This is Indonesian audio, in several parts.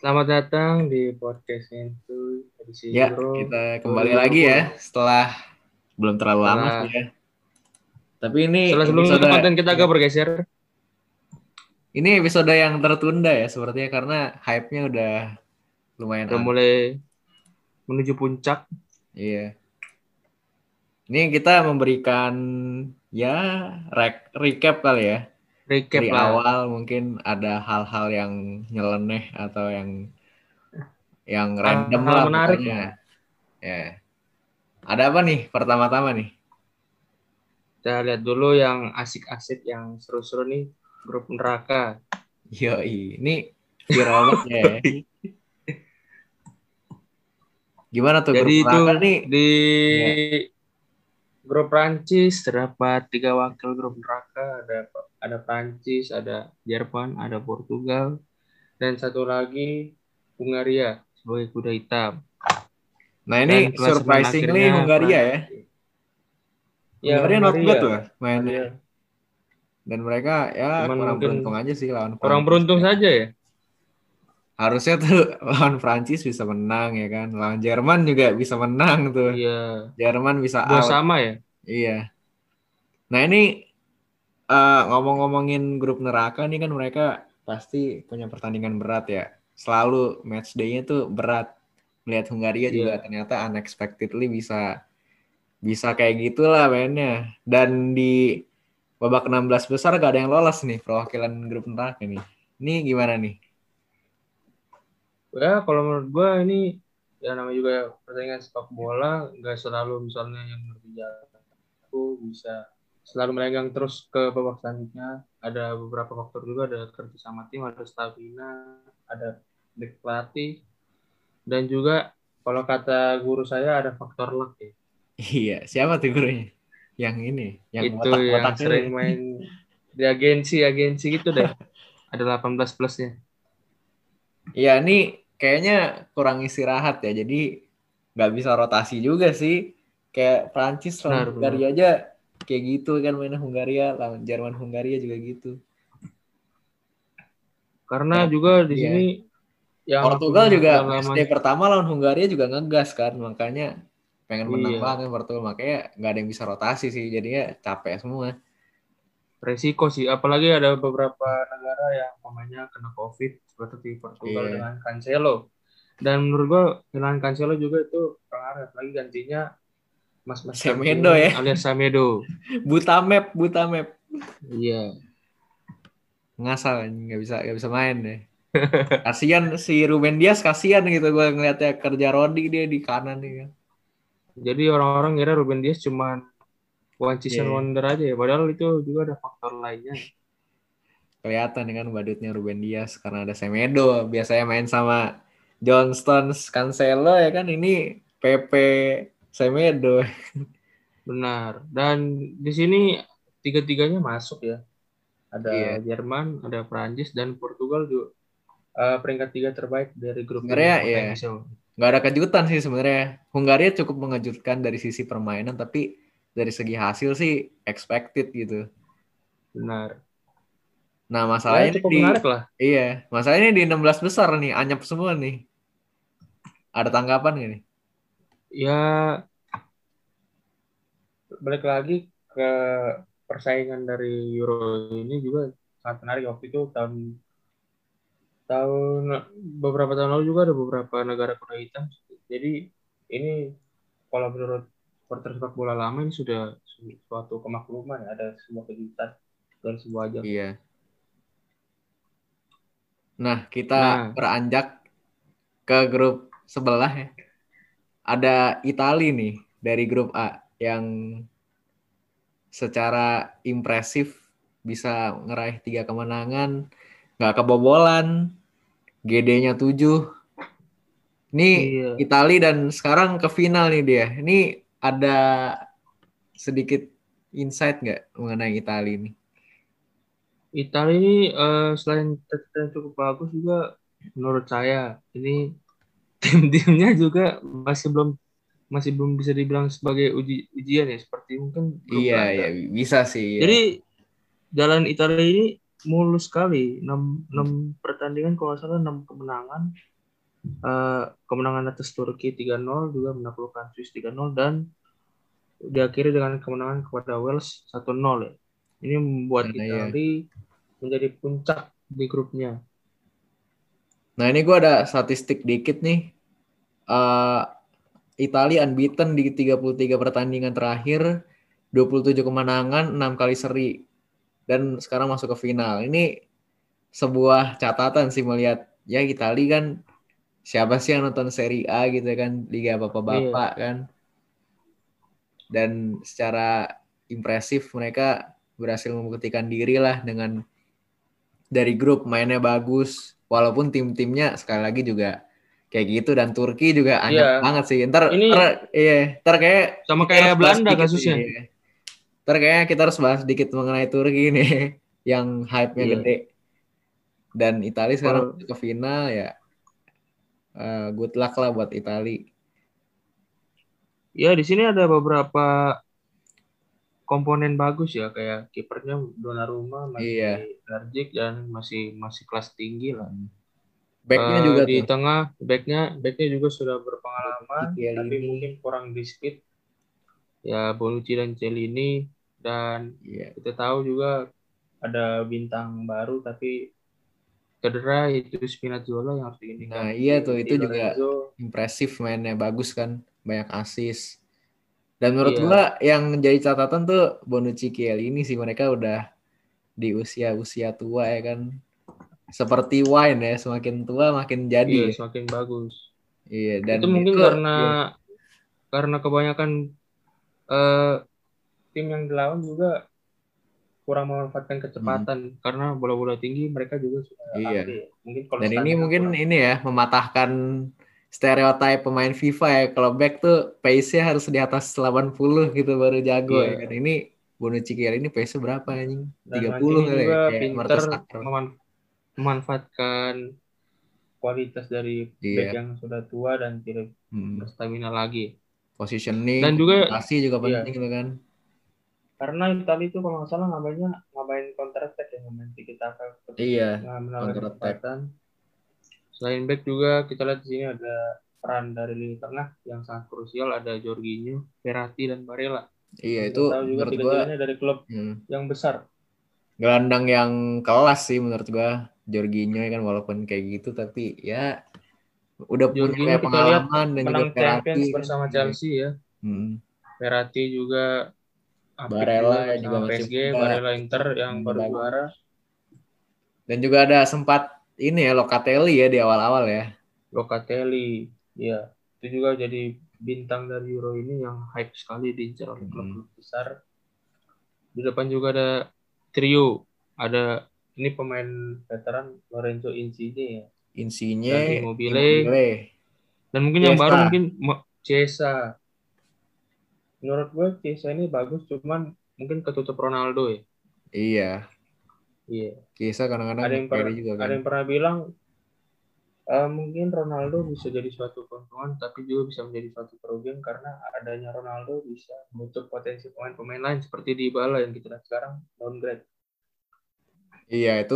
Selamat datang di podcast itu edisi Ya, Euro. kita kembali lagi ya setelah belum terlalu lama Setelah- sih ya. Tapi ini Setelah sebelum episode, konten kita agak bergeser. ini episode yang tertunda ya sepertinya karena hype-nya udah lumayan Udah mulai menuju puncak. Iya. Ini kita memberikan ya rek- recap kali ya. Recap Dari lah. awal mungkin ada hal-hal yang nyeleneh atau yang yang random Hal-hal lah menarik pokoknya. Ya. Ada apa nih pertama-tama nih? Kita lihat dulu yang asik-asik, yang seru-seru nih. Grup neraka. Yoi, ini viral banget ya. Gimana tuh Jadi grup itu neraka nih? di grup Prancis terdapat tiga wakil grup neraka. Ada ada Prancis, ada Jerman, ada Portugal, dan satu lagi Hungaria sebagai kuda hitam. Nah ini Dan surprisingly akhirnya Hungaria ya. Ya, Hungaria not bad tuh mainnya. Iya. Dan mereka ya Cuman kurang beruntung aja sih lawan Orang Prancis. beruntung saja ya. Harusnya tuh lawan Prancis bisa menang ya kan. Lawan Jerman juga bisa menang tuh. Iya. Jerman bisa Dua out. sama ya. Iya. Nah ini eh, ngomong-ngomongin grup neraka nih kan mereka pasti punya pertandingan berat ya. Selalu match day-nya tuh berat. Melihat Hungaria juga Iya. ternyata unexpectedly bisa bisa kayak gitulah mainnya. Dan di babak 16 besar gak ada yang lolos nih perwakilan grup neraka nih. Ini gimana nih? Ya kalau menurut gua ini ya namanya juga pertandingan sepak bola nggak selalu misalnya yang lebih jago bisa selalu melenggang terus ke babak selanjutnya. Ada beberapa faktor juga ada kerja sama tim, ada stamina, ada back pelatih dan juga kalau kata guru saya ada faktor luck ya. Iya, siapa tuh gurunya? Yang ini, yang itu yang botak-botak sering ini. main di agensi-agensi gitu deh. Ada 18 plusnya. Iya, ini kayaknya kurang istirahat ya. Jadi nggak bisa rotasi juga sih. Kayak Prancis lawan Hungaria aja kayak gitu kan mainnya Hungaria, lawan Jerman Hungaria juga gitu. Karena Ya, juga di iya. sini yang Portugal juga matchday pertama lawan Hungaria juga ngegas kan, makanya pengen menang Iya. banget Portugal, makanya nggak ada yang bisa rotasi sih, jadinya capek semua. Resiko sih apalagi ada beberapa negara yang pemainnya kena covid seperti Portugal Iya. dengan Cancelo dan menurut gua kehilangan Cancelo juga itu pengaruh apalagi gantinya Mas Mas Semedo Cancelo ya. alias Samedo Buta map, buta map. iya ngasal nggak bisa nggak bisa main deh kasihan si Ruben Dias kasihan gitu gue ngeliatnya kerja Rodi dia di kanan nih kan jadi orang-orang kira Ruben Dias cuman one season Iya. wonder aja ya padahal itu juga ada faktor lainnya kelihatan kan badutnya Ruben Dias karena ada Semedo biasanya main sama John Stones Cancelo ya kan ini Pepe Semedo benar dan di sini tiga-tiganya masuk ya ada Iya. Jerman ada Prancis dan Portugal juga eh, peringkat tiga terbaik dari grup Sebenarnya, iya. potensial. nggak ada kejutan sih sebenarnya Hungaria cukup mengejutkan dari sisi permainan tapi dari segi hasil sih expected gitu. Benar. Nah Ya, masalahnya cukup di menarik lah. iya masalahnya di 16 besar nih anyap semua nih. Ada tanggapan gak nih? Ya balik lagi ke persaingan dari Euro ini juga sangat menarik. Waktu itu tahun tahun beberapa tahun lalu juga ada beberapa negara kuda hitam. Jadi ini kalau menurut supporter sepak bola lama ini sudah suatu kemakluman ya, ada sebuah kejutan dan sebuah ajang Iya. Nah, kita Nah. beranjak ke grup sebelah ya. Ada Itali nih dari grup A yang secara impresif bisa ngeraih tiga kemenangan, nggak kebobolan, GD-nya 7. Ini Iya. Itali dan sekarang ke final nih dia. Ini ada sedikit insight nggak mengenai Itali ini? Italia ini eh, selain catatan cukup bagus juga menurut saya ini tim-timnya juga masih belum masih belum bisa dibilang sebagai uji ujian ya seperti mungkin Iya, Belanda. iya bisa sih. iya. Jadi jalan Italia ini mulus sekali. 6, 6 pertandingan kalau salah 6 kemenangan. Eh, kemenangan atas Turki 3-0 juga menaklukkan Swiss 3-0 dan diakhiri dengan kemenangan kepada Wales 1-0 ya. Ini membuat Nah, iya. Italia menjadi puncak di grupnya. Nah ini gue ada statistik dikit nih. Eh Italia unbeaten di 33 pertandingan terakhir, 27 kemenangan, 6 kali seri. Dan sekarang masuk ke final. Ini sebuah catatan sih melihat ya Italia kan siapa sih yang nonton Serie A gitu kan, Liga Bapak-Bapak kan. Dan secara impresif mereka berhasil membuktikan diri lah dengan dari grup mainnya bagus walaupun tim-timnya sekali lagi juga kayak gitu dan Turki juga Iya. banget sih ntar Ini- ntar, iya ntar kayak Sama kayak bahas Belanda kasusnya. iya. ntar kayaknya kita harus bahas dikit mengenai Turki nih yang hype-nya Iya. gede dan Italia sekarang Kalau- ke final ya eh, good luck lah buat Italia Ya di sini ada beberapa komponen bagus ya kayak kipernya Donnarumma masih Iya. Darjik dan masih masih kelas tinggi lah. backnya Eh, juga di tuh tengah backnya backnya juga sudah berpengalaman Chiellini. tapi mungkin kurang di speed ya Bonucci dan Celini dan Iya. kita tahu juga ada bintang baru tapi cedera itu Spinazzola yang harus digantikan. Nah, iya tuh, Di itu juga Lorenzo, impresif mainnya bagus kan banyak asis dan menurut Iya. gua yang jadi catatan tuh Bonucci Chiellini sih mereka udah di usia usia tua ya kan seperti wine ya semakin tua makin jadi iya semakin bagus. iya dan itu mungkin itu- karena iya. karena kebanyakan eh, tim yang dilawan juga kurang memanfaatkan kecepatan karena bola-bola tinggi mereka juga sudah Hmm. Iya. Mungkin kalau dan ini mungkin kurang. ini ya mematahkan stereotip pemain FIFA ya kalau back tuh pace-nya harus di atas 80 gitu baru jago Iya. ya kan ini Bonucci Chiellini pace-nya berapa anjing dan 30 Mancini kali ya pinter memanfaatkan kualitas dari Iya. back yang sudah tua dan tidak Hmm. berstamina lagi. positioning Dan juga- komunikasi juga iya. penting gitu kan Karena Italia itu kalau nggak salah ngapainnya ngapain counter attack ya, ngapain tiki taka iya counter attack. Selain back juga kita lihat di sini ada peran dari lini tengah yang sangat krusial ada Jorginho, Verratti dan Barella. iya Kita itu juga menurut gua dari klub hmm, yang besar. gelandang yang kelas sih menurut gua Jorginho ya kan walaupun kayak gitu tapi ya udah punya Jorginho kita lihat pengalaman dan juga Verratti Champions kan. bersama. Chelsea ya. Hmm. Verratti juga Barella juga juga bersama masih PSG. Barella Inter yang baru juara. dan juga ada sempat ini ya Locatelli ya di awal-awal ya Locatelli, ya itu juga jadi bintang dari Euro ini yang hype sekali diincar oleh Hmm. klub-klub besar. Di depan juga ada trio, ada ini pemain veteran Lorenzo Insigne ya, Insigne Dan Immobile. Immobile. dan mungkin yang Chiesa. baru mungkin Chiesa. Menurut gue Chiesa ini bagus, cuman mungkin ketutup Ronaldo ya. iya Iya. Kisah kadang-kadang Ada yang pernah, juga kan ada yang pernah bilang eh, mungkin Ronaldo bisa jadi suatu keuntungan, tapi juga bisa menjadi suatu kerugian karena adanya Ronaldo bisa menutup potensi pemain-pemain lain seperti di Bala yang kita lihat sekarang downgrade. Iya itu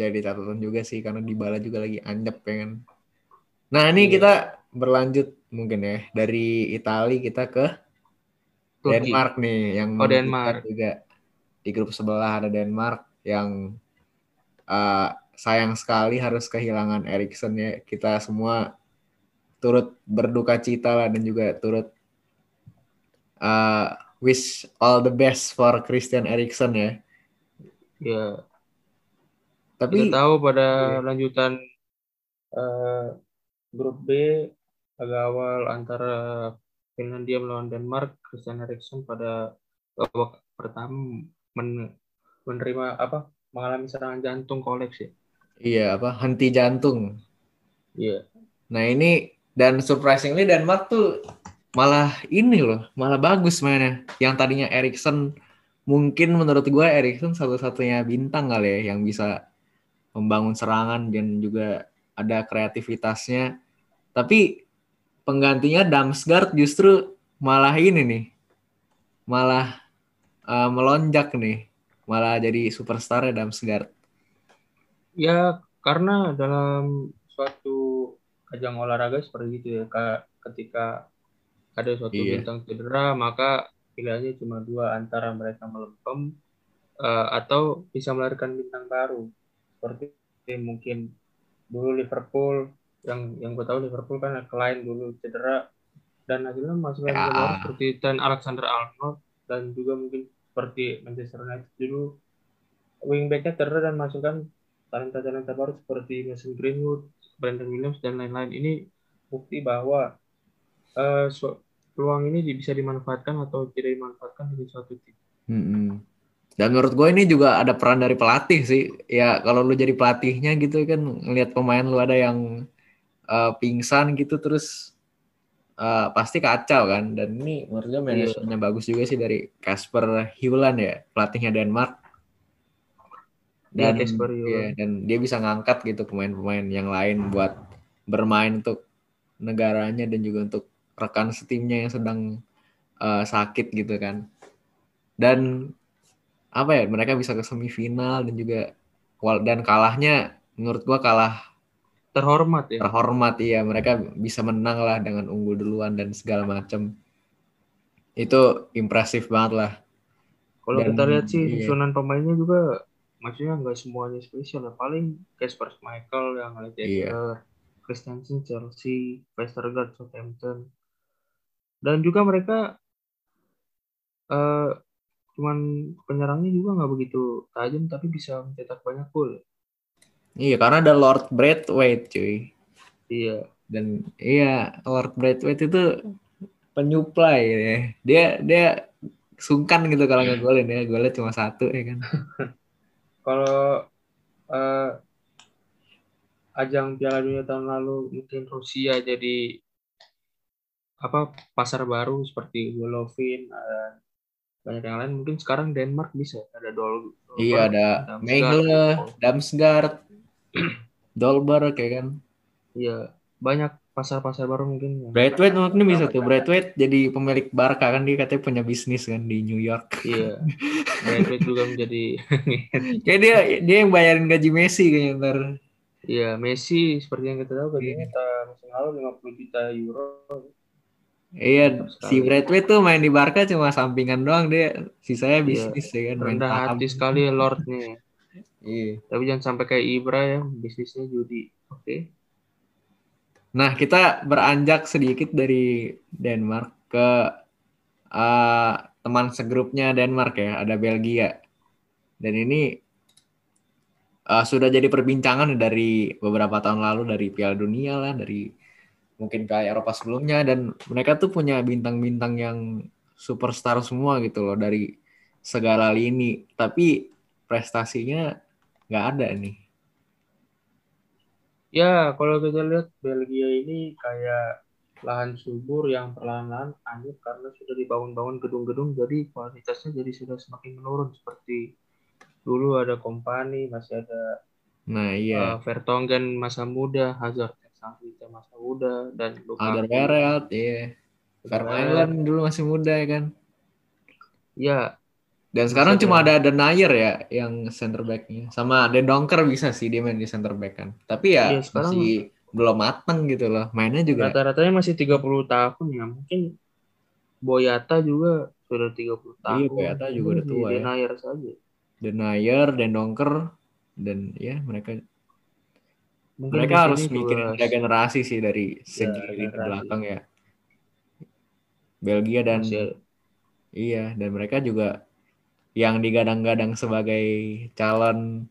jadi catatan juga sih karena Dybala juga lagi anyep ya kan. Nah ini Iya. kita berlanjut mungkin ya dari Italia kita ke Turki. Denmark nih yang Oh, Denmark. juga di grup sebelah ada Denmark yang uh, sayang sekali harus kehilangan Erikson ya kita semua turut berduka cita lah dan juga turut uh, wish all the best for Christian Erikson ya Ya, tapi kita tahu pada Iya. lanjutan eh, grup B agak awal antara Finlandia melawan Denmark, Christian Eriksen pada babak pertama men- menerima apa mengalami serangan jantung koleks ya. iya apa henti jantung Iya. Nah ini dan surprisingly Denmark tuh malah ini loh, malah bagus mainnya. Yang tadinya Erikson mungkin menurut gue Erikson satu-satunya bintang kali ya yang bisa membangun serangan dan juga ada kreativitasnya. Tapi penggantinya Damsgaard justru malah ini nih. Malah uh, melonjak nih. Malah jadi superstar Damsgaard. Ya, karena dalam suatu ajang olahraga seperti itu ya, ketika ada suatu iya. bintang cedera, maka pilihannya cuma dua antara mereka melempem uh, atau bisa melahirkan bintang baru. Seperti mungkin dulu Liverpool yang yang gue tahu Liverpool kan lain dulu cedera dan akhirnya masuk ya. baru seperti Ten Alexander Arnold dan juga mungkin seperti Manchester United dulu wingbacknya cedera dan masukkan talenta-talenta baru seperti Mason Greenwood, Brandon Williams dan lain-lain ini bukti bahwa uh, peluang ini bisa dimanfaatkan atau tidak dimanfaatkan di suatu tim. -hmm. Dan menurut gue ini juga ada peran dari pelatih sih. Ya kalau lu jadi pelatihnya gitu kan ngelihat pemain lu ada yang uh, pingsan gitu terus uh, pasti kacau kan? Dan ini menurut gue manajemennya yeah. bagus juga sih dari Casper Hewland ya pelatihnya Denmark. Iya, dan yeah, ya, dan dia bisa ngangkat gitu pemain-pemain yang lain buat bermain untuk negaranya dan juga untuk rekan setimnya yang sedang uh, sakit gitu kan. Dan apa ya mereka bisa ke semifinal dan juga dan kalahnya menurut gua kalah terhormat ya. Terhormat iya. Mereka bisa menang lah dengan unggul duluan dan segala macam itu impresif banget lah. Kalau kita lihat sih iya. susunan pemainnya juga maksudnya nggak semuanya spesial ya paling Casper Michael yang Leicester iya. Christensen Chelsea Westergaard Southampton. Dan juga mereka uh, cuman penyerangnya juga nggak begitu tajam tapi bisa mencetak banyak gol Iya, karena ada Lord Braithwaite, cuy. Iya. Dan iya, Lord Braithwaite itu penyuplai ya. Dia dia sungkan gitu kalau nggak golin ya. Golnya cuma satu ya kan. kalau uh, ajang Piala Dunia tahun lalu mungkin Rusia jadi apa pasar baru seperti Golovin uh, banyak yang lain mungkin sekarang Denmark bisa ada Dol iya ada Megle Damsgaard Dolbar kayak kan. Iya, banyak pasar-pasar baru mungkin. Bradwaite mungkin bisa tuh. Bradwaite jadi pemilik Barca kan dia katanya punya bisnis kan di New York. Iya. Bradwaite juga menjadi kayak dia dia yang bayarin gaji Messi kayaknya ntar. Iya, Messi seperti yang kita tahu gajinya yeah. musim lalu 50 juta euro. Iya, si Bradwaite tuh main di Barca cuma sampingan doang dia. Sisanya iya. bisnis iya. ya kan. Rendah hati sekali Lord nih. Iya. Tapi jangan sampai kayak Ibra ya, bisnisnya judi. Oke. Okay. Nah, kita beranjak sedikit dari Denmark ke uh, teman segrupnya Denmark ya, ada Belgia. Dan ini uh, sudah jadi perbincangan dari beberapa tahun lalu dari Piala Dunia lah, dari mungkin kayak Eropa sebelumnya dan mereka tuh punya bintang-bintang yang superstar semua gitu loh dari segala lini. Tapi prestasinya nggak ada nih. Ya, kalau kita lihat Belgia ini kayak lahan subur yang perlahan-lahan hanyut karena sudah dibangun-bangun gedung-gedung, jadi kualitasnya jadi sudah semakin menurun seperti dulu ada Kompani, masih ada Nah, iya. Uh, Vertonghen masa muda, Hazard yang masa muda dan Lukaku. Alderweireld, iya. Vermaelen dulu masih muda ya kan. Ya, dan sekarang cuma ada Denayer ya yang center backnya. Sama Den Donker bisa sih dia main di center back kan. Tapi ya, ya masih belum mateng gitu loh. Mainnya juga rata-ratanya masih 30 tahun ya. Mungkin Boyata juga sudah 30 tahun. Iya, Boyata juga udah tua ya. Denayer saja. Denayer, Den Donker dan ya mereka Mungkin mereka harus mikir ada generasi sih dari segi ya, belakang ya. Belgia dan Masih. iya dan mereka juga yang digadang-gadang sebagai calon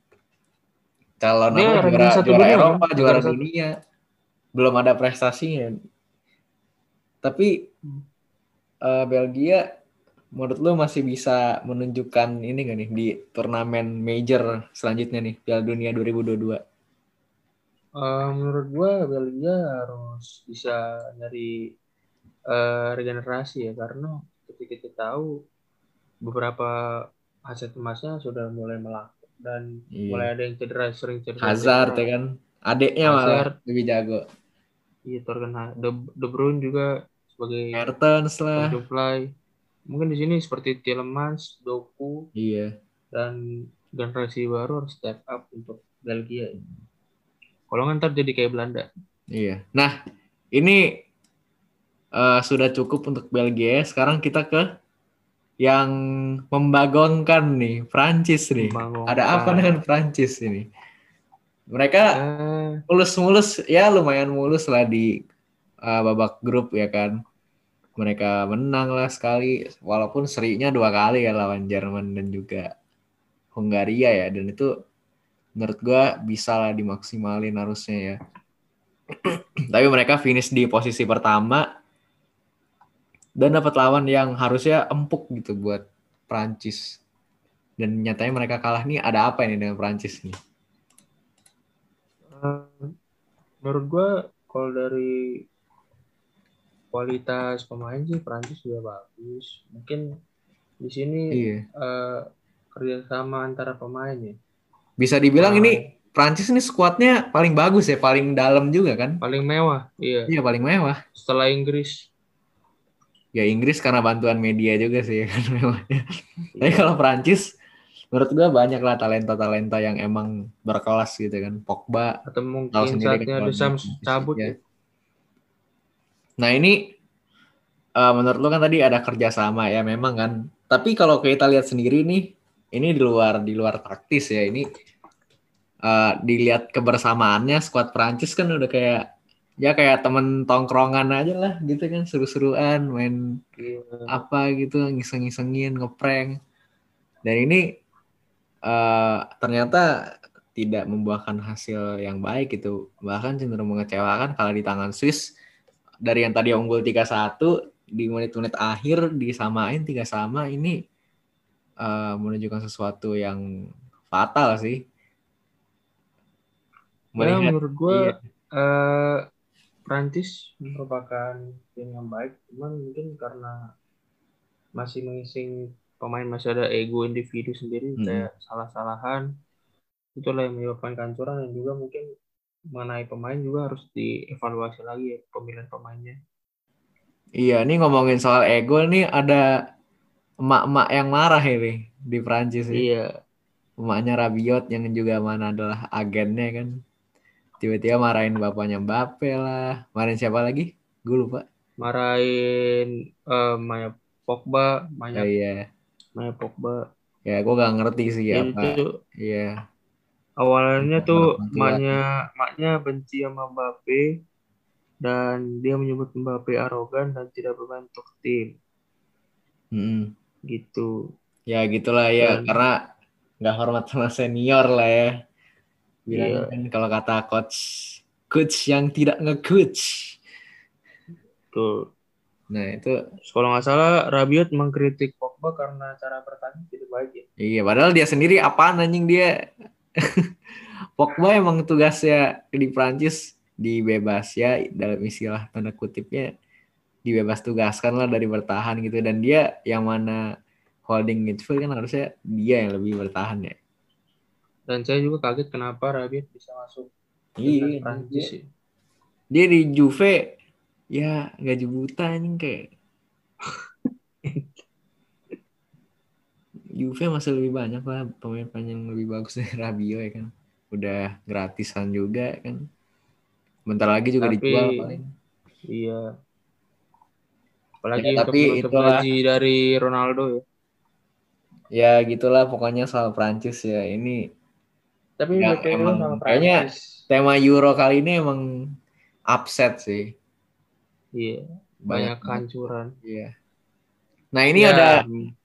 calon Dia apa, juara, juara dunia, Eropa, kan? juara dunia. Belum ada prestasinya. Tapi uh, Belgia menurut lu masih bisa menunjukkan ini gak nih di turnamen major selanjutnya nih Piala Dunia 2022? Uh, menurut gua Belgia harus bisa nyari uh, regenerasi ya karena ketika kita tahu beberapa aset emasnya sudah mulai melaku dan iya. mulai ada yang cedera sering cedera Hazard ya kan adiknya malah lebih jago Iya Torgan De, De Bruyne juga sebagai Mertens lah. Fly. Mungkin di sini seperti Tielemans, Doku, Iya. dan generasi baru harus step up untuk Belgia. Kalau nggak ntar jadi kayak Belanda. Iya. Nah, ini uh, sudah cukup untuk Belgia. Sekarang kita ke yang membagongkan nih, Prancis nih. Ada apa dengan Prancis ini? Mereka Eh, mulus-mulus ya lumayan mulus lah di uh, babak grup ya kan. Mereka menang lah sekali walaupun serinya dua kali ya lawan Jerman dan juga Hungaria ya dan itu menurut gua bisa lah dimaksimalin harusnya ya. Tapi mereka finish di posisi pertama dan dapat lawan yang harusnya empuk gitu buat Prancis. Dan nyatanya mereka kalah nih ada apa ini dengan Prancis nih? eh, menurut gua kalau dari kualitas pemain sih Prancis juga bagus. Mungkin di sini Iya. eh, kerjasama antara pemain ya. Bisa dibilang Ah. ini Prancis ini skuadnya paling bagus ya, paling dalam juga kan? paling mewah. Iya. Iya paling mewah. Setelah Inggris. Ya Inggris karena bantuan media juga sih ya kan mewahnya. Tapi kalau Prancis menurut gua banyak lah talenta-talenta yang emang berkelas gitu kan. Pogba atau mungkin saatnya kan Deschamps kalau cabut ya. ya. Nah ini eh, menurut lu kan tadi ada kerjasama ya memang kan. Tapi kalau kita lihat sendiri nih, ini di luar di luar taktis ya ini eh, dilihat kebersamaannya skuad Prancis kan udah kayak ya kayak temen tongkrongan aja lah gitu kan seru-seruan main Iya. apa gitu ngiseng-ngisengin ngeprank. Dan ini eh, ternyata tidak membuahkan hasil yang baik gitu. Bahkan cenderung mengecewakan kalau di tangan Swiss. Dari yang tadi unggul 3-1 di menit-menit akhir disamain tiga sama ini eh, menunjukkan sesuatu yang fatal sih Ya, melihat menurut gue iya. eh Prancis merupakan tim yang baik, cuman mungkin karena masih mengising pemain masih ada ego individu sendiri Mm-mm. kayak salah-salahan itulah yang menyebabkan kehancuran dan juga mungkin mengenai pemain juga harus dievaluasi lagi ya pemilihan pemainnya. Iya, ini ngomongin soal ego nih ada emak-emak yang marah ini di Prancis. Iya, emaknya Rabiot yang juga mana adalah agennya kan. Tiba-tiba marahin bapaknya Mbappe lah. Marahin siapa lagi? Gue lupa. Marahin eh, Maya Pogba, oh, Maya iya. Maya Pogba. ya gue gak ngerti sih Ya, apa. itu. Iya. Awalnya tuh maknya maknya benci sama Mbappe dan dia menyebut Mbappe arogan dan tidak bermain untuk tim. Mm-mm. Gitu. Ya gitulah ya Dan- karena nggak hormat sama senior lah ya. Bilang kan kalau kata coach coach yang tidak nge-coach. Tuh nah itu kalau nggak salah Rabiot mengkritik Pogba karena cara bertanding tidak baik ya? Iya padahal dia sendiri apaan anjing dia? Pogba emang tugasnya di Prancis dibebas ya dalam istilah tanda kutipnya dibebas tugaskan lah dari bertahan gitu. Dan dia yang mana holding midfield kan harusnya dia yang lebih bertahan ya. Dan saya juga kaget kenapa Rabiot bisa masuk. Iya dengan Prancis ya. dia di Juve ya gaji buta anjing kayak. Juve masih lebih banyak lah pemain-pemain yang lebih bagus dari Rabiot ya kan. Udah gratisan juga kan. Bentar lagi juga Tapi- dijual paling. iya apalagi Ya, untuk tapi menutup itulah. gaji dari Ronaldo ya. Ya gitulah pokoknya soal Prancis ya. Ini tapi Ya, emang sama kayaknya- tema Euro kali ini emang upset sih. Iya banyak kehancuran. Iya. Nah ini Ya, ada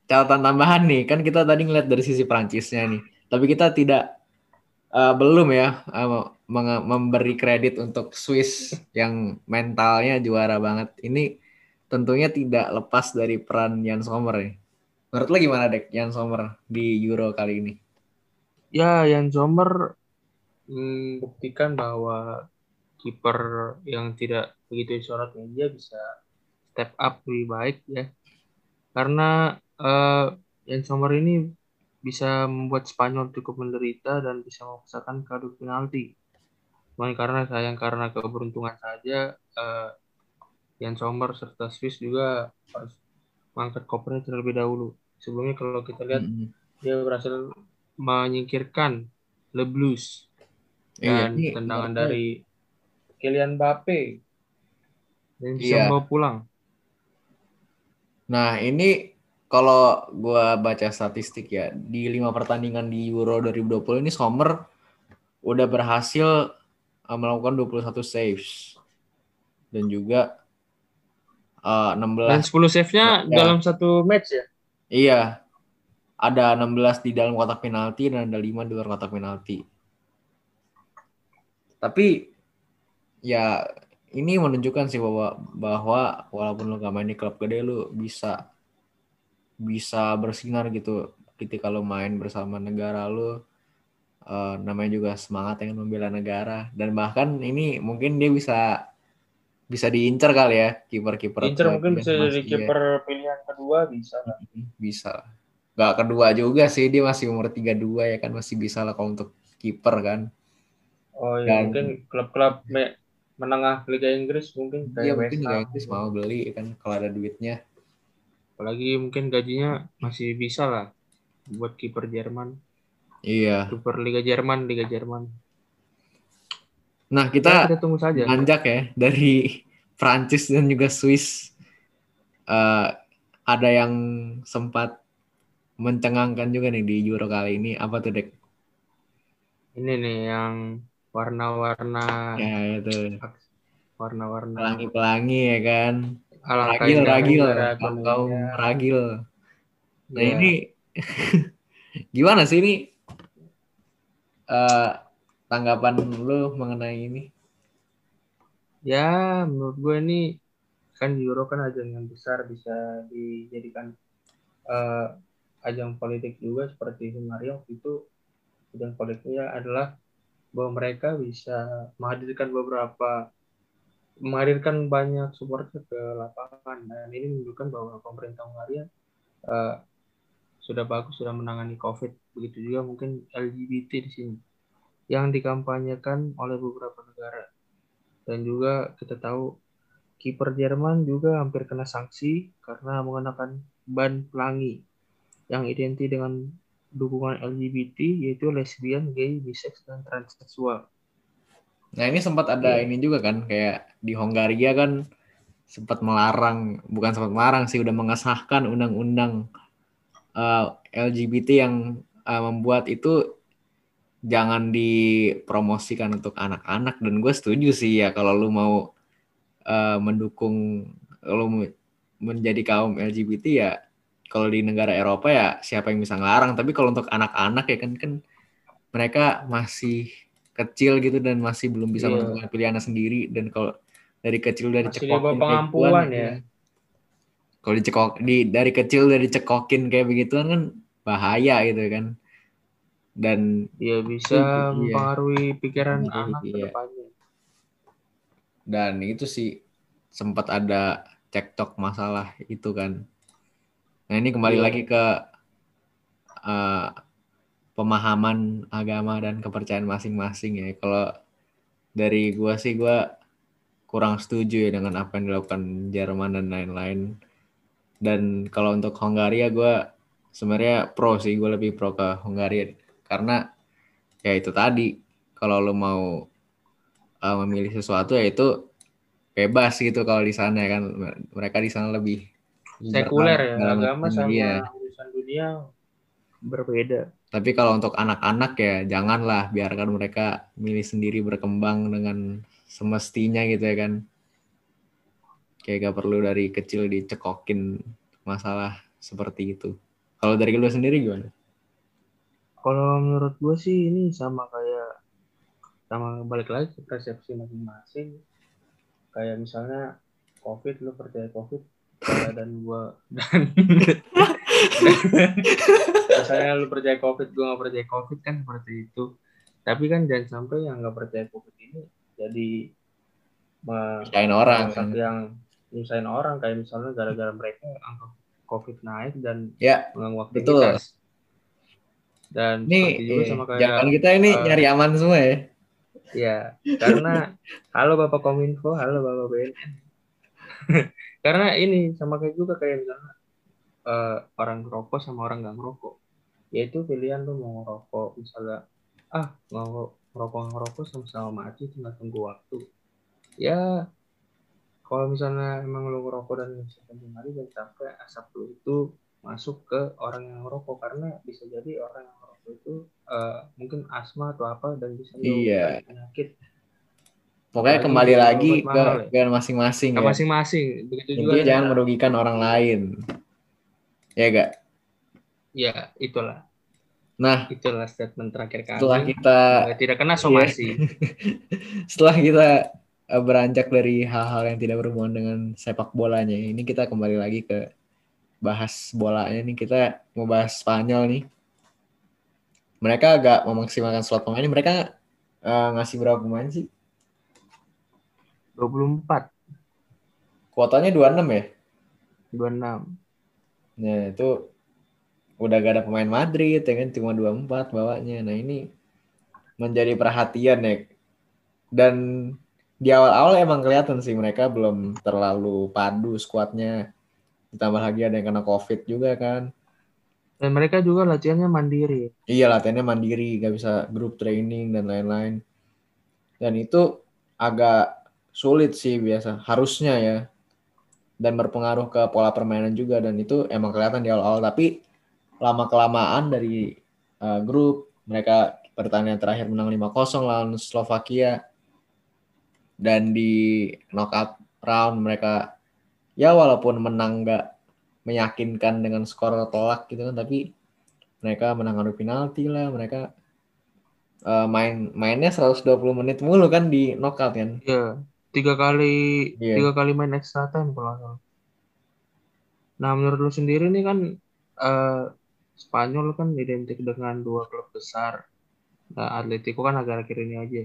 catatan tambahan nih. Kan kita tadi ngeliat dari sisi Prancisnya nih. Tapi kita tidak eh, belum ya menge- memberi kredit untuk Swiss yang mentalnya juara banget. Ini tentunya tidak lepas dari peran Jan Sommer nih menurut lo gimana dek Jan Sommer di Euro kali ini Ya, Jan Sommer membuktikan bahwa kiper yang tidak begitu disorot media bisa step up lebih baik ya. Karena eh, Jan Sommer ini bisa membuat Spanyol cukup menderita dan bisa memaksakan kadu penalti. Cuman karena sayang karena keberuntungan saja uh, Jan Sommer serta Swiss juga harus mengangkat kopernya terlebih dahulu. Sebelumnya kalau kita lihat mm -hmm. dia berhasil menyingkirkan Le Blues iya, dan iya, tendangan dari Kylian Mbappe dan bisa iya. bawa pulang. Nah ini kalau gue baca statistik ya di lima pertandingan di Euro 2020 ini Sommer udah berhasil uh, melakukan 21 saves dan juga uh, 16 dan 10 save-nya ya. dalam satu match ya. Iya. Ada 16 di dalam kotak penalti dan ada 5 di luar kotak penalti. Tapi ya ini menunjukkan sih bahwa bahwa walaupun lu gak main di klub gede lu bisa bisa bersinar gitu ketika lo main bersama negara lo uh, namanya juga semangat yang membela negara dan bahkan ini mungkin dia bisa bisa diincar kali ya kiper-kiper Incer mungkin bisa jadi kiper ya. pilihan kedua bisa lah. bisa nggak kedua juga sih dia masih umur 32 ya kan masih bisa lah kalau untuk kiper kan. Oh iya dan, mungkin klub-klub menengah Liga Inggris mungkin kayak iya, mungkin Liga Inggris mau beli kan kalau ada duitnya. Apalagi mungkin gajinya masih bisa lah buat kiper Jerman. Iya. Kiper Liga Jerman Liga Jerman nah kita, ya, kita tunggu saja. nanjak ya dari Prancis dan juga Swiss. Uh, ada yang sempat mencengangkan juga nih di Euro kali ini. Apa tuh dek? Ini nih yang warna-warna ya itu. Warna-warna pelangi-pelangi ya kan? Ragil ragil. kaum ragil. Nah yeah. ini gimana sih ini? Uh, tanggapan lu mengenai ini? Ya menurut gue ini kan Euro kan ajang yang besar bisa dijadikan uh, ajang politik juga seperti Hungaria itu. Ajang politiknya adalah bahwa mereka bisa menghadirkan beberapa menghadirkan banyak supporter ke lapangan. Dan ini menunjukkan bahwa pemerintah Hungaria uh, sudah bagus sudah menangani COVID. Begitu juga mungkin LGBT di sini yang dikampanyekan oleh beberapa negara dan juga kita tahu kiper Jerman juga hampir kena sanksi karena mengenakan ban pelangi yang identik dengan dukungan LGBT yaitu lesbian, gay, bisex dan transseksual. Nah ini sempat ada yeah. ini juga kan kayak di Hongaria kan sempat melarang bukan sempat melarang sih udah mengesahkan undang-undang uh, eh, LGBT yang uh, membuat itu jangan dipromosikan untuk anak-anak dan gue setuju sih ya kalau lu mau uh, mendukung lu menjadi kaum LGBT ya kalau di negara Eropa ya siapa yang bisa ngelarang tapi kalau untuk anak-anak ya kan kan mereka masih kecil gitu dan masih belum bisa yeah. menentukan pilihannya sendiri dan kalau dari kecil dari cekokin pengampuan ya. ya. Kalau dicekok di dari kecil dari cekokin kayak begituan kan bahaya gitu kan. Dan ya bisa iya. mempengaruhi pikiran iya, anak iya. depannya. Dan itu sih sempat ada cekcok masalah itu kan. Nah ini kembali iya. lagi ke uh, pemahaman agama dan kepercayaan masing-masing ya. Kalau dari gua sih gua kurang setuju ya dengan apa yang dilakukan Jerman dan lain-lain. Dan kalau untuk Hongaria gua sebenarnya pro sih, gue lebih pro ke Hongaria karena ya itu tadi kalau lo mau uh, memilih sesuatu ya itu bebas gitu kalau di sana ya kan mereka di sana lebih sekuler ya agama sama iya. urusan dunia berbeda tapi kalau untuk anak-anak ya janganlah biarkan mereka milih sendiri berkembang dengan semestinya gitu ya kan. Kayak gak perlu dari kecil dicekokin masalah seperti itu. Kalau dari lu sendiri gimana? Kalau menurut gue sih ini sama kayak sama balik lagi ke persepsi masing-masing. Kayak misalnya COVID, lu percaya COVID, dan gua dan misalnya lu percaya covid gue nggak percaya covid kan seperti itu. Tapi kan jangan sampai yang nggak percaya covid ini jadi nyusahin orang kan. yang nyusahin orang. Kayak misalnya gara-gara mereka angka covid naik dan ya, mengganggu aktivitas dan ini juga sama kayak jangan kita ini uh, nyari aman semua ya Ya, karena halo Bapak Kominfo, halo Bapak BNN. karena ini sama kayak juga kayak misalnya uh, orang ngerokok sama orang nggak ngerokok. Yaitu pilihan lu mau ngerokok misalnya ah mau ngerokok ngerokok sama-sama mati tinggal tunggu waktu. Ya kalau misalnya emang lu ngerokok dan misalkan hari dan sampai asap lu itu masuk ke orang yang ngerokok karena bisa jadi orang yang itu uh, mungkin asma atau apa dan bisa iya. penyakit pokoknya Lagi kembali lagi ke ke masing-masing ya masing-masing begitu juga jangan merugikan orang lain ya gak ya itulah nah itulah statement terakhir kami setelah kita tidak kena somasi iya. setelah kita Eh, beranjak dari hal-hal yang tidak berhubungan dengan sepak bolanya. Ini kita kembali lagi ke bahas bolanya nih. Kita mau bahas Spanyol nih. Mereka agak memaksimalkan slot pemain. Mereka uh, ngasih berapa pemain sih? 24. Kuotanya 26 ya? 26. Nah, itu udah gak ada pemain Madrid ya kan cuma 24 bawanya. Nah, ini menjadi perhatian ya. Dan di awal-awal emang kelihatan sih mereka belum terlalu padu skuadnya. Ditambah lagi ada yang kena COVID juga kan. Dan mereka juga latihannya mandiri. Iya latihannya mandiri, gak bisa grup training dan lain-lain. Dan itu agak sulit sih biasa, harusnya ya. Dan berpengaruh ke pola permainan juga dan itu emang kelihatan di awal-awal. Tapi lama kelamaan dari uh, grup mereka pertandingan terakhir menang 5-0 lawan Slovakia dan di knockout round mereka ya walaupun menang nggak meyakinkan dengan skor telak gitu kan. Tapi mereka menang adu penalti lah. Mereka uh, main mainnya 120 menit mulu kan di knockout kan. Iya tiga kali yeah. tiga kali main extra time kalau nah menurut lu sendiri nih kan uh, Spanyol kan identik dengan dua klub besar. Nah Atletico kan akhir-akhir ini aja.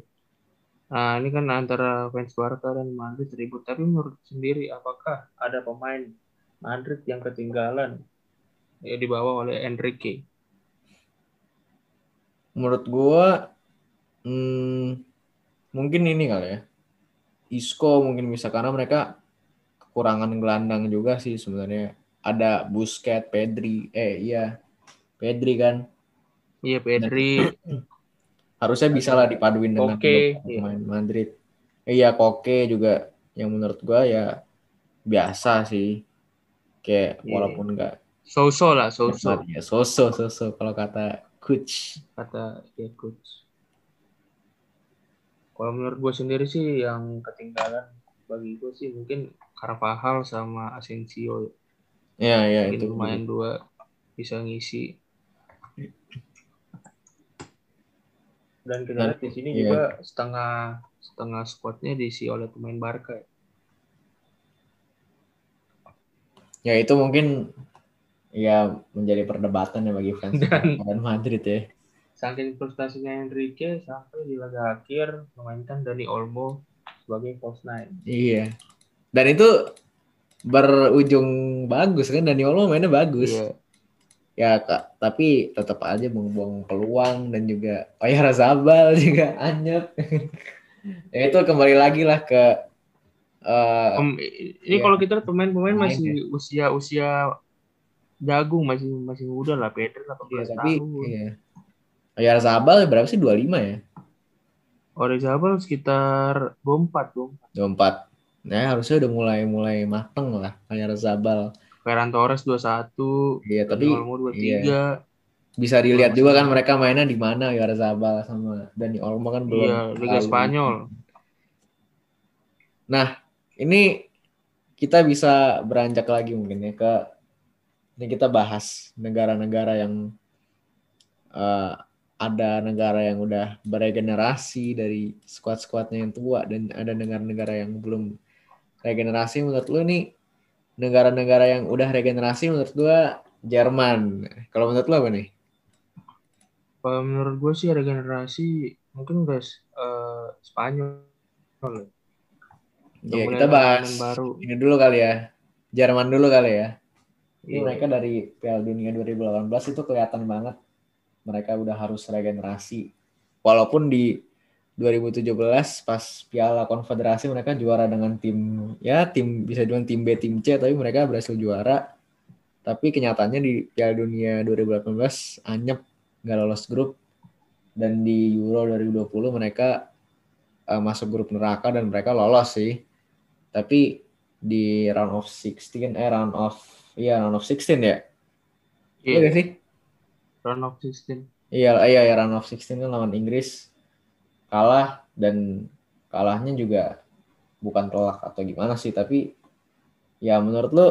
Nah, ini kan antara fans Barca dan Madrid ribut. Tapi menurut sendiri, apakah ada pemain Madrid yang ketinggalan ya dibawa oleh Enrique? Menurut gua, hmm, mungkin ini kali ya. Isco mungkin bisa karena mereka kekurangan gelandang juga sih sebenarnya. Ada Busquets, Pedri, eh iya, Pedri kan. Iya Pedri. harusnya bisa lah dipaduin dengan pemain iya. Madrid. Iya Koke juga yang menurut gua ya biasa sih. Kayak yeah. walaupun enggak so-so lah, so-so. Ya, so-so, so-so kalau kata coach. Kata ya coach. Kalau menurut gue sendiri sih yang ketinggalan bagi gue sih mungkin Carvajal sama Asensio. Iya, iya itu. Main dua bisa ngisi dan kita lihat di sini iya. juga setengah setengah squadnya diisi oleh pemain Barca. Ya itu mungkin ya menjadi perdebatan ya bagi fans dan, Madrid ya. Saking frustasinya Enrique sampai di laga akhir memainkan Dani Olmo sebagai false nine. Iya. Dan itu berujung bagus kan Dani Olmo mainnya bagus. Iya ya kak tapi tetap aja buang-buang peluang dan juga Oyar Zabal juga anyep ya itu kembali lagi lah ke uh, um, ini ya, kalau kita pemain-pemain masih usia usia jagung masih masih muda lah Pedro lah ya, tapi tahun. iya Oyar Zabal berapa sih 25 ya Oyar Zabal sekitar 24 24 Nah, harusnya udah mulai mulai mateng lah Oyar Zabal Ferran Torres 21, iya, tapi Olmo 23. Iya. Bisa dilihat juga kan mereka mainnya di mana ya Zabal sama Dani Olmo kan belum. Iya, Liga Spanyol. Nah, ini kita bisa beranjak lagi mungkin ya ke ini kita bahas negara-negara yang uh, ada negara yang udah beregenerasi dari squad-squadnya yang tua dan ada negara-negara yang belum regenerasi menurut lu nih negara-negara yang udah regenerasi menurut gua Jerman. Kalau menurut lo apa nih? Menurut gue sih regenerasi mungkin guys uh, Spanyol. Ya, kita bahas baru. ini dulu kali ya. Jerman dulu kali ya. Ini yeah. mereka dari Piala Dunia 2018 itu kelihatan banget mereka udah harus regenerasi. Walaupun di 2017 pas Piala Konfederasi mereka juara dengan tim ya tim bisa dibilang tim B tim C tapi mereka berhasil juara tapi kenyataannya di Piala Dunia 2018 anyep nggak lolos grup dan di Euro 2020 mereka uh, masuk grup neraka dan mereka lolos sih tapi di round of 16 eh round of iya round of 16 ya? Iya. Iya sih? Round of 16 iya iya ya round of 16 kan lawan Inggris. Kalah dan kalahnya juga bukan telak atau gimana sih tapi ya menurut lu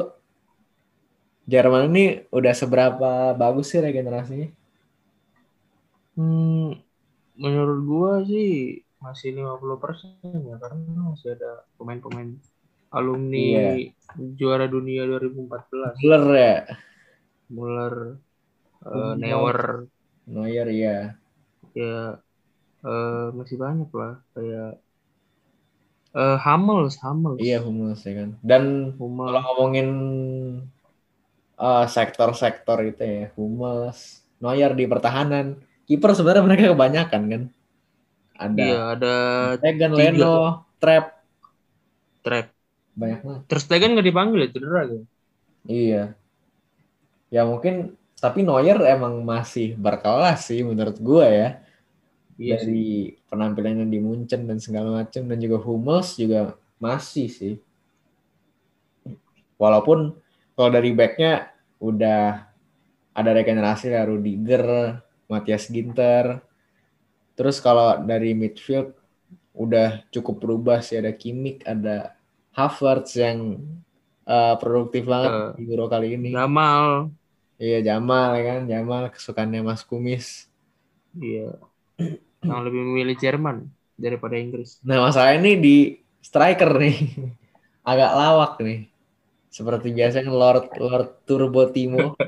Jerman ini udah seberapa bagus sih regenerasinya? Hmm, menurut gua sih masih 50% ya karena masih ada pemain-pemain alumni juara dunia 2014 Muller ya, Muller Hummels. Neuer Neuer ya. ya eh, masih banyak lah kayak eh Hummels Hummels Iya Hummels ya kan. Dan Hummels kalau ngomongin eh, sektor-sektor itu ya, Hummels, Neuer di pertahanan, kiper sebenarnya mereka kebanyakan kan. Ada iya ada Tegan. Leno, Trap, trap banyak banget. terus Stegen nggak dipanggil ya cedera gitu Iya. Ya mungkin tapi Neuer emang masih berkelas sih menurut gua ya. iya sih. dari penampilannya di Munchen dan segala macam dan juga Hummels juga masih sih. Walaupun kalau dari backnya udah ada regenerasi ya Rudiger, Matthias Ginter. Terus kalau dari midfield udah cukup berubah sih ada Kimmich, ada Havertz yang eh, produktif banget Eh, di Euro kali ini. Gamal Iya Jamal ya kan, Jamal kesukaannya Mas Kumis. iya yang lebih memilih Jerman daripada Inggris Nah, masalah ini di striker nih. Agak lawak nih. Seperti biasanya Lord Lord Turbo Timo.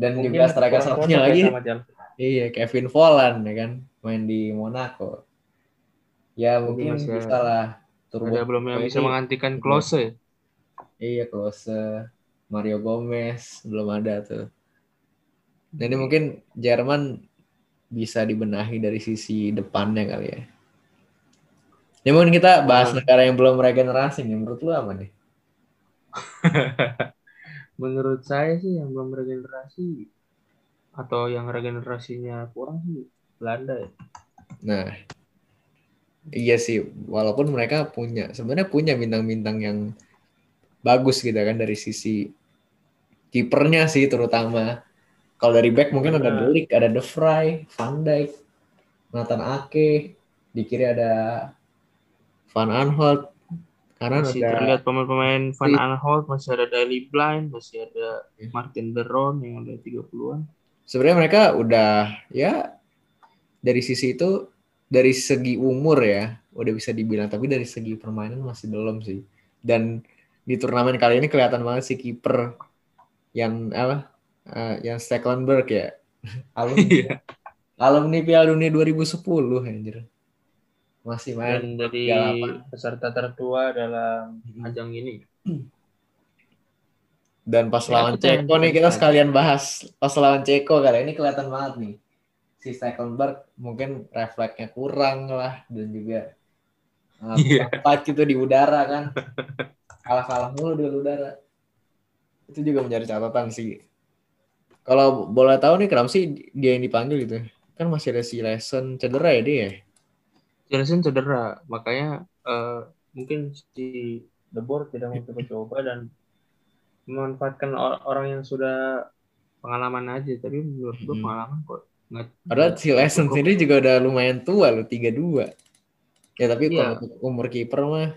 Dan juga striker satunya cocok ya lagi. sama. Iya, Kevin Volland ya kan, main di Monaco. Ya mungkin masih bisa lah Turbo ada belum yang bisa menggantikan Klose ya? Iya, Klose, Mario Gomez belum ada tuh. Nah, ini mungkin Jerman bisa dibenahi dari sisi depannya kali ya. Ya mungkin kita bahas Hmm. negara yang belum regenerasi nih. Menurut lu apa nih? menurut saya sih yang belum regenerasi atau yang regenerasinya kurang sih Belanda ya. Nah, iya sih. Walaupun mereka punya, sebenarnya punya bintang-bintang yang bagus gitu kan dari sisi kipernya sih terutama. Kalau dari back mungkin ada Karena- Delik, ada De Vrij, Van Dijk, Nathan Ake, di kiri ada Van Aanholt, kanan Masih ada terlihat pemain-pemain Van Iya. Aanholt, masih ada Daily Blind, masih ada Iya. Martin Deron yang udah 30-an. Sebenarnya mereka udah ya dari sisi itu dari segi umur ya udah bisa dibilang tapi dari segi permainan masih belum sih dan di turnamen kali ini kelihatan banget si kiper yang apa eh, yang Stecklenburg ya alumni Iya. alumni Piala Dunia 2010 anjir masih main Dan dari 38. peserta tertua dalam ajang ini. dan pas Ya, lawan Ceko nih kita sekalian bahas pas lawan Ceko kali ini kelihatan banget nih. Si Stecklenburg mungkin refleksnya kurang lah dan juga uh, Iya. fight gitu di udara kan. Kalah-kalah mulu di udara. Itu juga menjadi catatan sih. Kalau boleh tahu nih kenapa sih dia yang dipanggil gitu? Kan masih ada si Lesson cedera ya dia ya? Jelson cedera, makanya eh, mungkin si The Board tidak mau coba-coba dan memanfaatkan or- orang yang sudah pengalaman aja. Tapi menurut gue Hmm. pengalaman kok nggak. padahal si Lesson sendiri juga udah lumayan tua loh 32 ya tapi Iya. kalau untuk umur kiper mah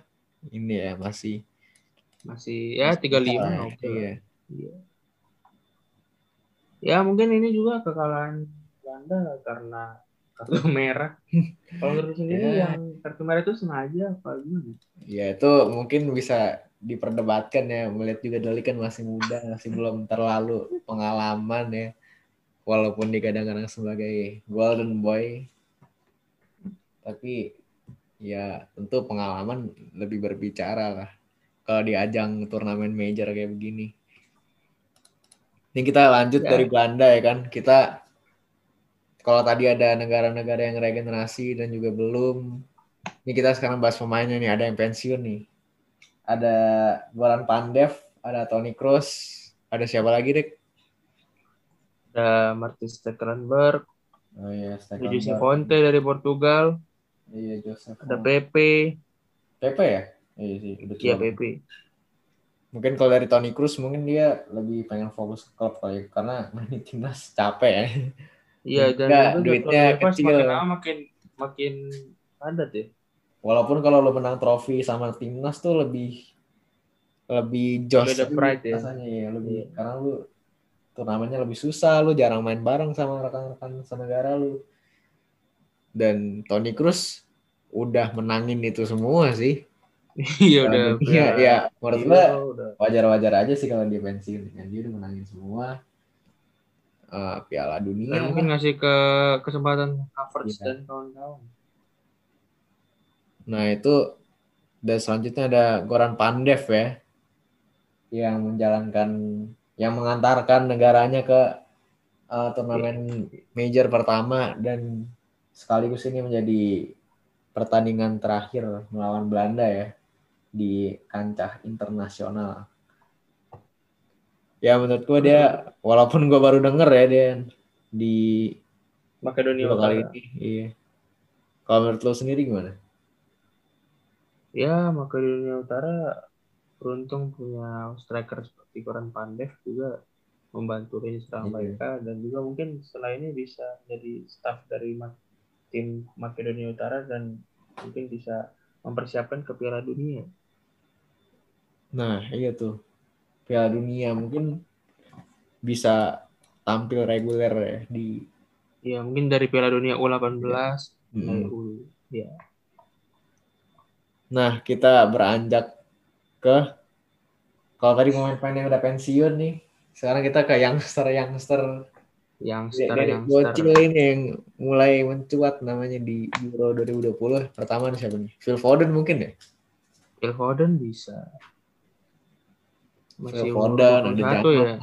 ini ya masih masih ya 35 Iya, oke lah. iya. Iya. Ya mungkin ini juga kekalahan Belanda karena kartu merah. Kalau menurut sendiri Ya. yang kartu merah itu sengaja apa gimana? Ya itu mungkin bisa diperdebatkan ya melihat juga Dali kan masih muda masih belum terlalu pengalaman ya walaupun digadang-gadang sebagai golden boy tapi ya tentu pengalaman lebih berbicara lah kalau di ajang turnamen major kayak begini ini kita lanjut Ya. dari Belanda ya kan kita kalau tadi ada negara-negara yang regenerasi dan juga belum. Ini kita sekarang bahas pemainnya nih. Ada yang pensiun nih. Ada Goran Pandev, ada Toni Kroos, ada siapa lagi, Dek? Ada Martin Stekelenburg, Oh iya, ada Jose Fonte dari Portugal, Iya, Joseph. ada Pepe, Pepe ya? Iya sih, iya Pepe. Mungkin kalau dari Toni Kroos mungkin dia lebih pengen fokus ke klub kali ya. karena main timnas capek ya. Iya dan Enggak, itu duitnya kecil. makin lama makin makin padat ya. Walaupun kalau lo menang trofi sama timnas tuh lebih lebih jos Beda pride ya. rasanya ya lebih Iya. karena lu turnamennya lebih susah lu jarang main bareng sama rekan-rekan senegara lu dan Toni Kroos udah menangin itu semua sih Iya udah. Iya, ya menurut udah. wajar-wajar aja sih kalau dia pensiun kan dia udah menangin semua Eh, Piala Dunia Dan mungkin ngasih ke kesempatan. Havertz dan kawan-kawan. Nah itu dan selanjutnya ada Goran Pandev ya yang menjalankan yang mengantarkan negaranya ke uh, turnamen major pertama dan sekaligus ini menjadi pertandingan terakhir melawan Belanda ya di kancah internasional. Ya menurut gua dia walaupun gua baru denger ya dia di Makedonia kali ini. Iya. Kalau menurut lo sendiri gimana? Ya Makedonia Utara beruntung punya striker seperti Goran Pandev juga membantu Iya. serang mereka dan juga mungkin setelah ini bisa jadi staff dari tim Makedonia Utara dan mungkin bisa mempersiapkan ke Piala Dunia. Nah, iya tuh. Piala Dunia mungkin bisa tampil reguler ya di Ya mungkin dari Piala Dunia U18 Mm-mm. dari U ya Nah, kita beranjak ke kalau tadi pemain-pemain yang udah pensiun nih, sekarang kita ke youngster-youngster yang dari yang bocil ini yang mulai mencuat namanya di Euro 2020. Pertama nih siapa nih? Phil Foden mungkin ya? Phil Foden bisa. Phil umur Foden, ada 21 ya.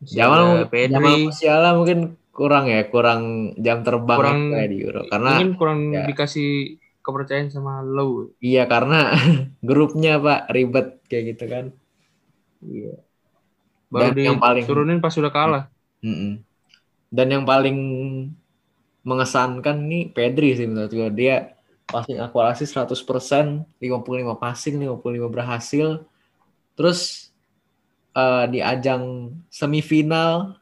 Jamal. Masih Jamal. Musiala mungkin kurang ya, kurang jam terbang Kurang- kayak di Euro. Karena Mungkin kurang ya. dikasih kepercayaan sama Low. Iya karena grupnya pak ribet kayak gitu kan. Iya. Baru Dan yang paling- diturunin pas sudah kalah. Mm-mm. Dan yang paling mengesankan nih Pedri sih menurut gue dia passing akurasi 100%, 55 passing, 55 berhasil. Terus eh, di ajang semifinal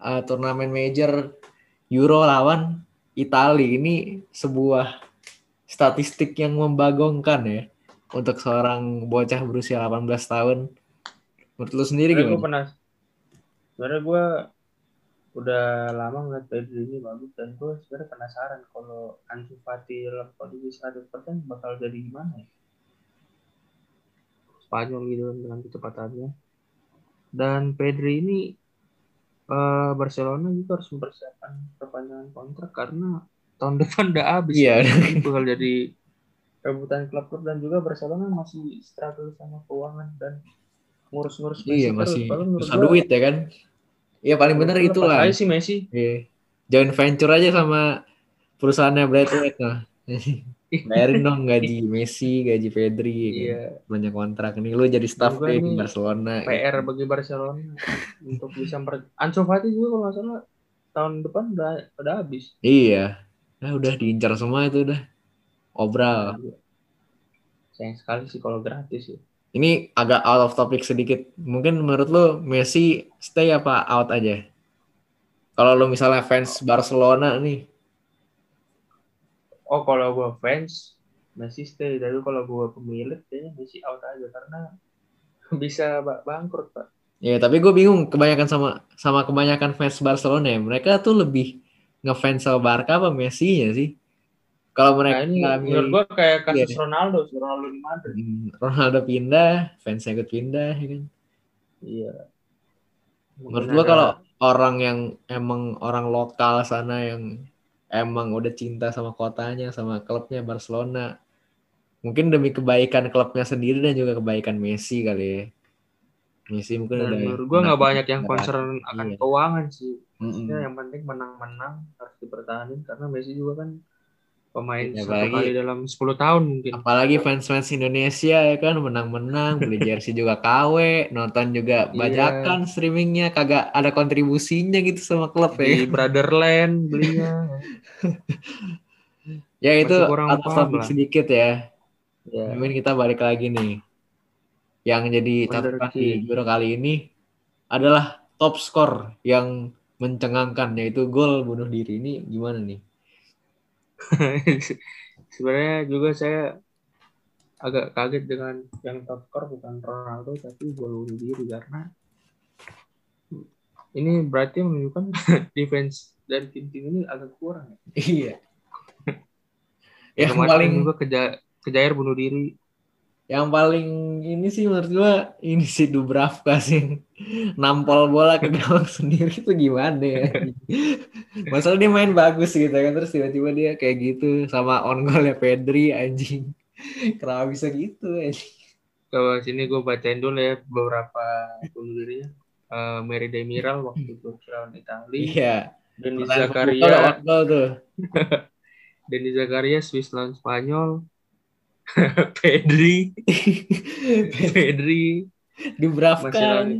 eh, turnamen major Euro lawan Italia ini sebuah statistik yang membagongkan ya untuk seorang bocah berusia 18 tahun. Menurut lu sendiri Sebenarnya gue gimana? pernah. Sebenarnya gue udah lama ngeliat Pedri ini bagus dan gue sebenarnya penasaran kalau Ansu Fati dalam kondisi 100% bakal jadi gimana ya. Spanyol gitu kan dengan kecepatannya. Dan Pedri ini eh, Barcelona juga harus mempersiapkan perpanjangan kontrak karena tahun depan udah habis. Iya. Jadi bakal jadi rebutan klub-klub dan juga Barcelona masih struggle sama keuangan dan ngurus-ngurus Iya Messi terus. masih susah gua, duit ya kan. Iya paling bener lepas itulah. aja sih Messi. Iya. Join venture aja sama perusahaannya Brad White nah. Bayarin dong gaji Messi, gaji Pedri, ya kan? Iya, banyak kontrak nih. Lu jadi staff deh di Barcelona. PR bagi Barcelona untuk bisa memper... Ansu Fati juga kalau nggak salah tahun depan udah udah habis. Iya. Nah, udah diincar semua itu udah. Obral. Sayang sekali sih kalau gratis ya. Ini agak out of topic sedikit. Mungkin menurut lu Messi stay apa out aja? Kalau lu misalnya fans Barcelona nih, Oh kalau gue fans Messi stay, tapi kalau gue pemilik kayaknya Messi out aja karena bisa ba- bangkrut pak. Ya, tapi gue bingung kebanyakan sama sama kebanyakan fans Barcelona ya. Mereka tuh lebih ngefans sama Barca apa Messi-nya sih? Kalau mereka Nah ini menurut gue kayak kasus Iya. Ronaldo, Ronaldo di Madrid. Hmm, Ronaldo pindah, fansnya ikut pindah, ya kan? Iya. Menurut gua kalau orang yang emang orang lokal sana yang emang udah cinta sama kotanya, sama klubnya Barcelona, mungkin demi kebaikan klubnya sendiri dan juga kebaikan Messi kali ya. Messi mungkin Dan udah menurut gue nggak banyak yang concern akan Iya. keuangan sih. Mm-mm. Ya, yang penting menang-menang harus dipertahankan karena Messi juga kan pemain satu apalagi- kali dalam 10 tahun mungkin. Apalagi fans-fans Indonesia ya kan menang-menang, beli jersey juga KW, nonton juga Iya. bajakan streamingnya kagak ada kontribusinya gitu sama klub Di ya. Brotherland belinya. Ya itu masih topic lah. sedikit ya. ya. Mungkin kita balik lagi nih. Yang jadi catatan di. Euro kali ini adalah top skor yang mencengangkan yaitu gol bunuh diri ini gimana nih? Sebenarnya juga saya agak kaget dengan yang top score bukan Ronaldo tapi gol bunuh diri karena ini berarti menunjukkan defense dari tim-tim ini agak kurang. ya. Iya. yang paling juga keja kejair bunuh diri. Yang paling ini sih menurut gua ini si Dubravka sih. Nampol bola ke gawang sendiri itu gimana ya? Masalah dia main bagus gitu kan terus tiba-tiba dia kayak gitu sama on goalnya Pedri anjing. Kenapa bisa gitu anjing? Ke sini gue bacain dulu ya beberapa bunuh dirinya. Eh, Mary Demiral waktu itu lawan Italia. iya. Denis Zakaria, tuh. Denis Zakaria Swiss lawan Spanyol. Pedri, Pedri, Dubravka Masih lagi.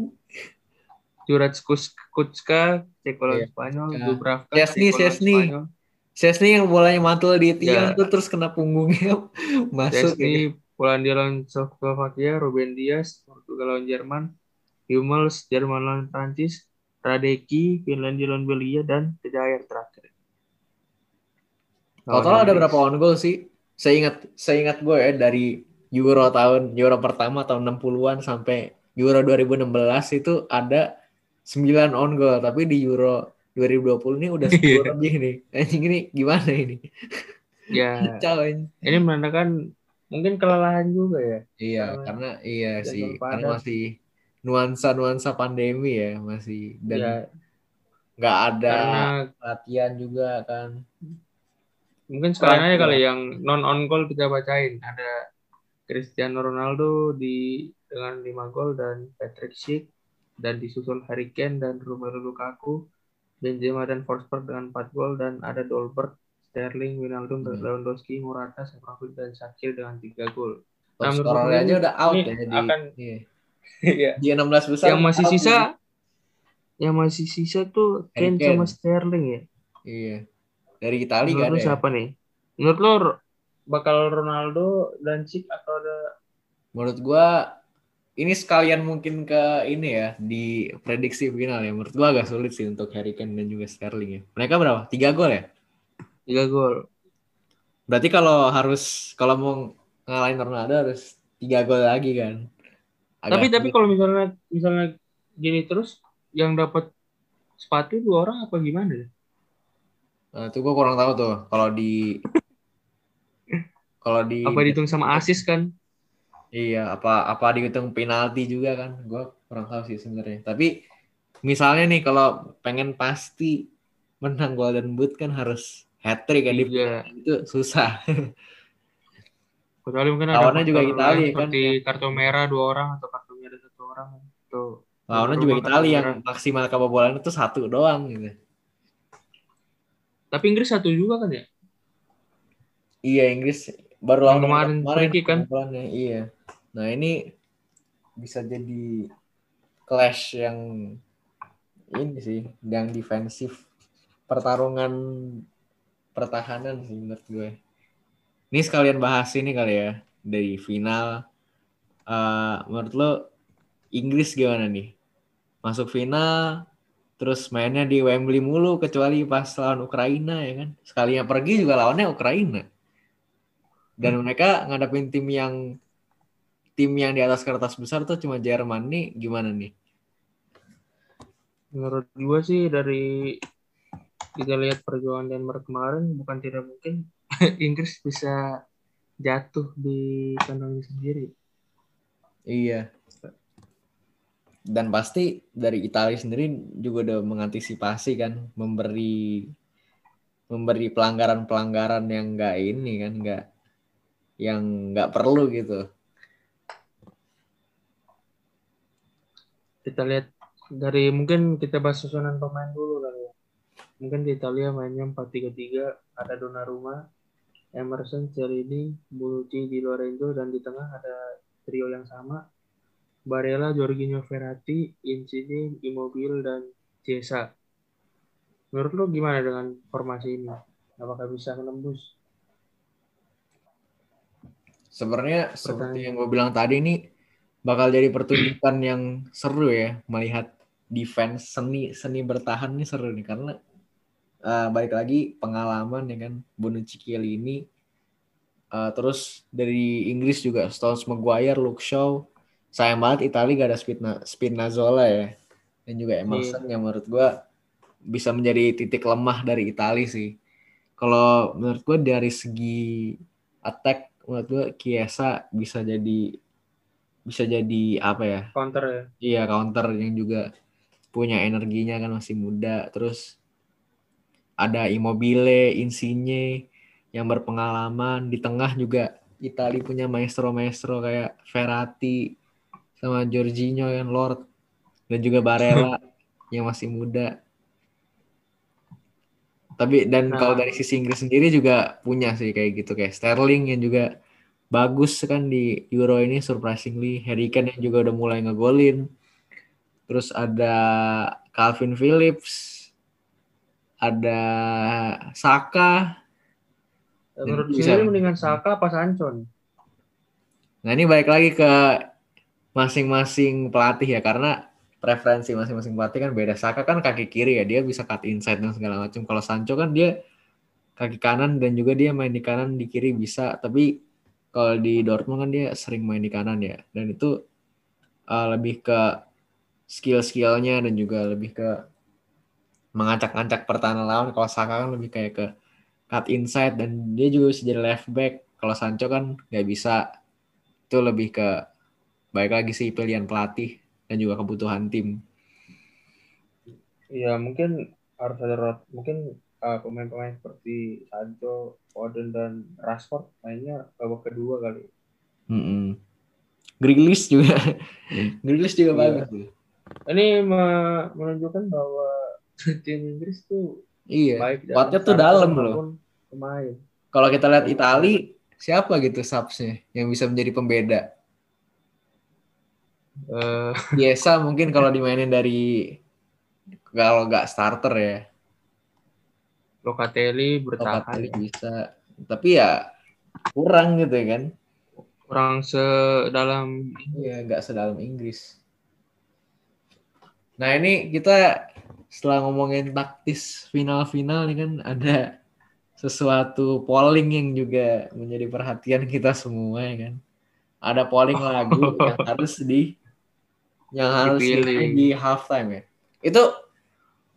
Jurat Kutska, Ceko lawan Iya, Spanyol, Kutska. Dubravka, Chesney, Ceko lawan Chesney. Spanyol. Chesney yang bolanya mantul di tiang Ya. tuh terus kena punggungnya masuk ya. Chesney, Polandia lawan Slovakia, Ruben Dias, Portugal lawan Jerman, Hummels, Jerman lawan Prancis, Radeki, Finlandia lawan Belgia, dan Kejair terakhir. Total ada berapa on goal sih? Saya ingat saya ingat gue ya dari Euro tahun Euro pertama tahun 60-an sampai Euro 2016 itu ada 9 on goal, tapi di Euro 2020 ini udah 10 Iya. lebih nih. Anjing ini gimana ini? Ya, anjing. ini menandakan mungkin kelelahan juga ya. Iya, Karena karena iya sih, karena masih nuansa-nuansa pandemi ya, masih dan ya nggak ada karena latihan juga kan. Mungkin sekalian aja Iya. kali yang non on goal kita bacain. Ada Cristiano Ronaldo di dengan 5 gol dan Patrick Schick dan disusul Harry Kane dan Romelu Lukaku, Benzema dan Forsberg dengan 4 gol dan ada Dolberg, Sterling, Wijnaldum, Hmm. Lewandowski, Morata, dan Shakir dengan 3 gol. Nah, menurut aja udah out ya di, akan- iya. Iya. di 16 besar. yang masih sisa gitu. yang masih sisa tuh Kane sama. Sterling ya. Iya. Dari Itali Menurut gak ada ya? siapa nih? Menurut lo bakal Ronaldo dan Cik atau ada Menurut gua ini sekalian mungkin ke ini ya di prediksi final ya. Menurut gua agak sulit sih untuk Harry Kane dan juga Sterling ya. Mereka berapa? Tiga gol ya? tiga gol? Berarti kalau harus kalau mau ngalahin Ronaldo harus tiga gol lagi kan? Agak tapi tapi kalau misalnya misalnya gini terus yang dapat sepatu dua orang apa gimana? Nah, itu gua kurang tahu tuh kalau di kalau di Apa dihitung sama asis kan? Iya, apa apa dihitung penalti juga kan? Gua kurang tahu sih sebenarnya. Tapi misalnya nih kalau pengen pasti menang Golden Boot kan harus hat trick kan Tiga. itu susah. Kecuali mungkin ada Lawannya juga faktor Italia kan, seperti kartu merah dua orang atau kartu merah satu orang. Tuh. Lawannya juga Italia yang maksimal kebobolan itu satu doang gitu. Tapi Inggris satu juga kan ya? Iya, Inggris baru lawan kemarin free kick kan? kebobolannya, Iya. Nah, ini bisa jadi clash yang ini sih, yang defensif pertarungan pertahanan sih menurut gue. Ini sekalian bahas ini kali ya dari final. Eh, menurut lo Inggris gimana nih? Masuk final, terus mainnya di Wembley mulu kecuali pas lawan Ukraina ya kan. Sekalinya pergi juga lawannya Ukraina. Dan mereka ngadepin tim yang tim yang di atas kertas besar tuh cuma Jerman nih gimana nih? Menurut gua sih dari kita lihat perjuangan Denmark kemarin bukan tidak mungkin Inggris bisa jatuh di kandangnya sendiri. Iya. Dan pasti dari Italia sendiri juga udah mengantisipasi kan memberi memberi pelanggaran-pelanggaran yang enggak ini kan enggak yang enggak perlu gitu. kita lihat dari mungkin kita bahas susunan pemain dulu kali ya. Mungkin di Italia mainnya 4-3-3, ada Donnarumma, Emerson, Cerini, Bonucci, Di Lorenzo, dan di tengah ada trio yang sama. Barella, Jorginho Ferrati, Insigne, Immobile, dan Jesa. Menurut lo gimana dengan formasi ini? Apakah bisa menembus? Sebenarnya seperti yang gue bilang tadi ini bakal jadi pertunjukan yang seru ya melihat defense seni seni bertahan ini seru nih karena uh, balik lagi pengalaman ya kan Bonucci ini uh, terus dari Inggris juga Stones Maguire, Luke Shaw sayang banget Italia gak ada Spina, Spinazzola ya dan juga Emerson yeah. yang menurut gue bisa menjadi titik lemah dari Italia sih kalau menurut gue dari segi attack menurut gue Kiesa bisa jadi bisa jadi apa ya? Counter ya. Iya, counter yang juga punya energinya kan masih muda. Terus ada Immobile, Insigne yang berpengalaman di tengah juga Itali punya maestro-maestro kayak Ferrati sama Jorginho yang Lord. Dan juga Barella yang masih muda. Tapi dan nah. kalau dari sisi Inggris sendiri juga punya sih kayak gitu. Kayak Sterling yang juga bagus kan di Euro ini surprisingly. Harry Kane yang juga udah mulai ngegolin. Terus ada Calvin Phillips ada Saka. Menurut bisa. mendingan Saka apa Sancho nah ini balik lagi ke masing-masing pelatih ya karena preferensi masing-masing pelatih kan beda. Saka kan kaki kiri ya dia bisa cut inside dan segala macam kalau Sancho kan dia kaki kanan dan juga dia main di kanan di kiri bisa. Tapi kalau di Dortmund kan dia sering main di kanan ya. Dan itu uh, lebih ke skill-skillnya dan juga lebih ke mengacak-acak pertahanan lawan. Kalau Saka kan lebih kayak ke cut inside dan dia juga bisa jadi left back. Kalau Sancho kan nggak bisa. Itu lebih ke baik lagi sih pilihan pelatih dan juga kebutuhan tim. Iya mungkin harus ada mungkin uh, pemain-pemain seperti Sancho, Foden dan Rashford mainnya babak kedua kali. Mm -hmm. Grealish juga, Grealish juga iya. bagus. Ini menunjukkan bahwa tim Inggris tuh iya. baik. Kuatnya tuh dalam loh. Pemain. Kalau kita lihat Itali, siapa gitu subsnya yang bisa menjadi pembeda? Uh, biasa mungkin kalau dimainin dari kalau nggak starter ya Locatelli bertahan. Locatelli bisa. Tapi ya kurang gitu ya kan. Kurang sedalam Iya, nggak sedalam Inggris. Nah, ini kita setelah ngomongin taktis final-final ini kan ada sesuatu polling yang juga menjadi perhatian kita semua ya kan. Ada polling lagu yang harus di yang harus Dipilih. di halftime ya. Itu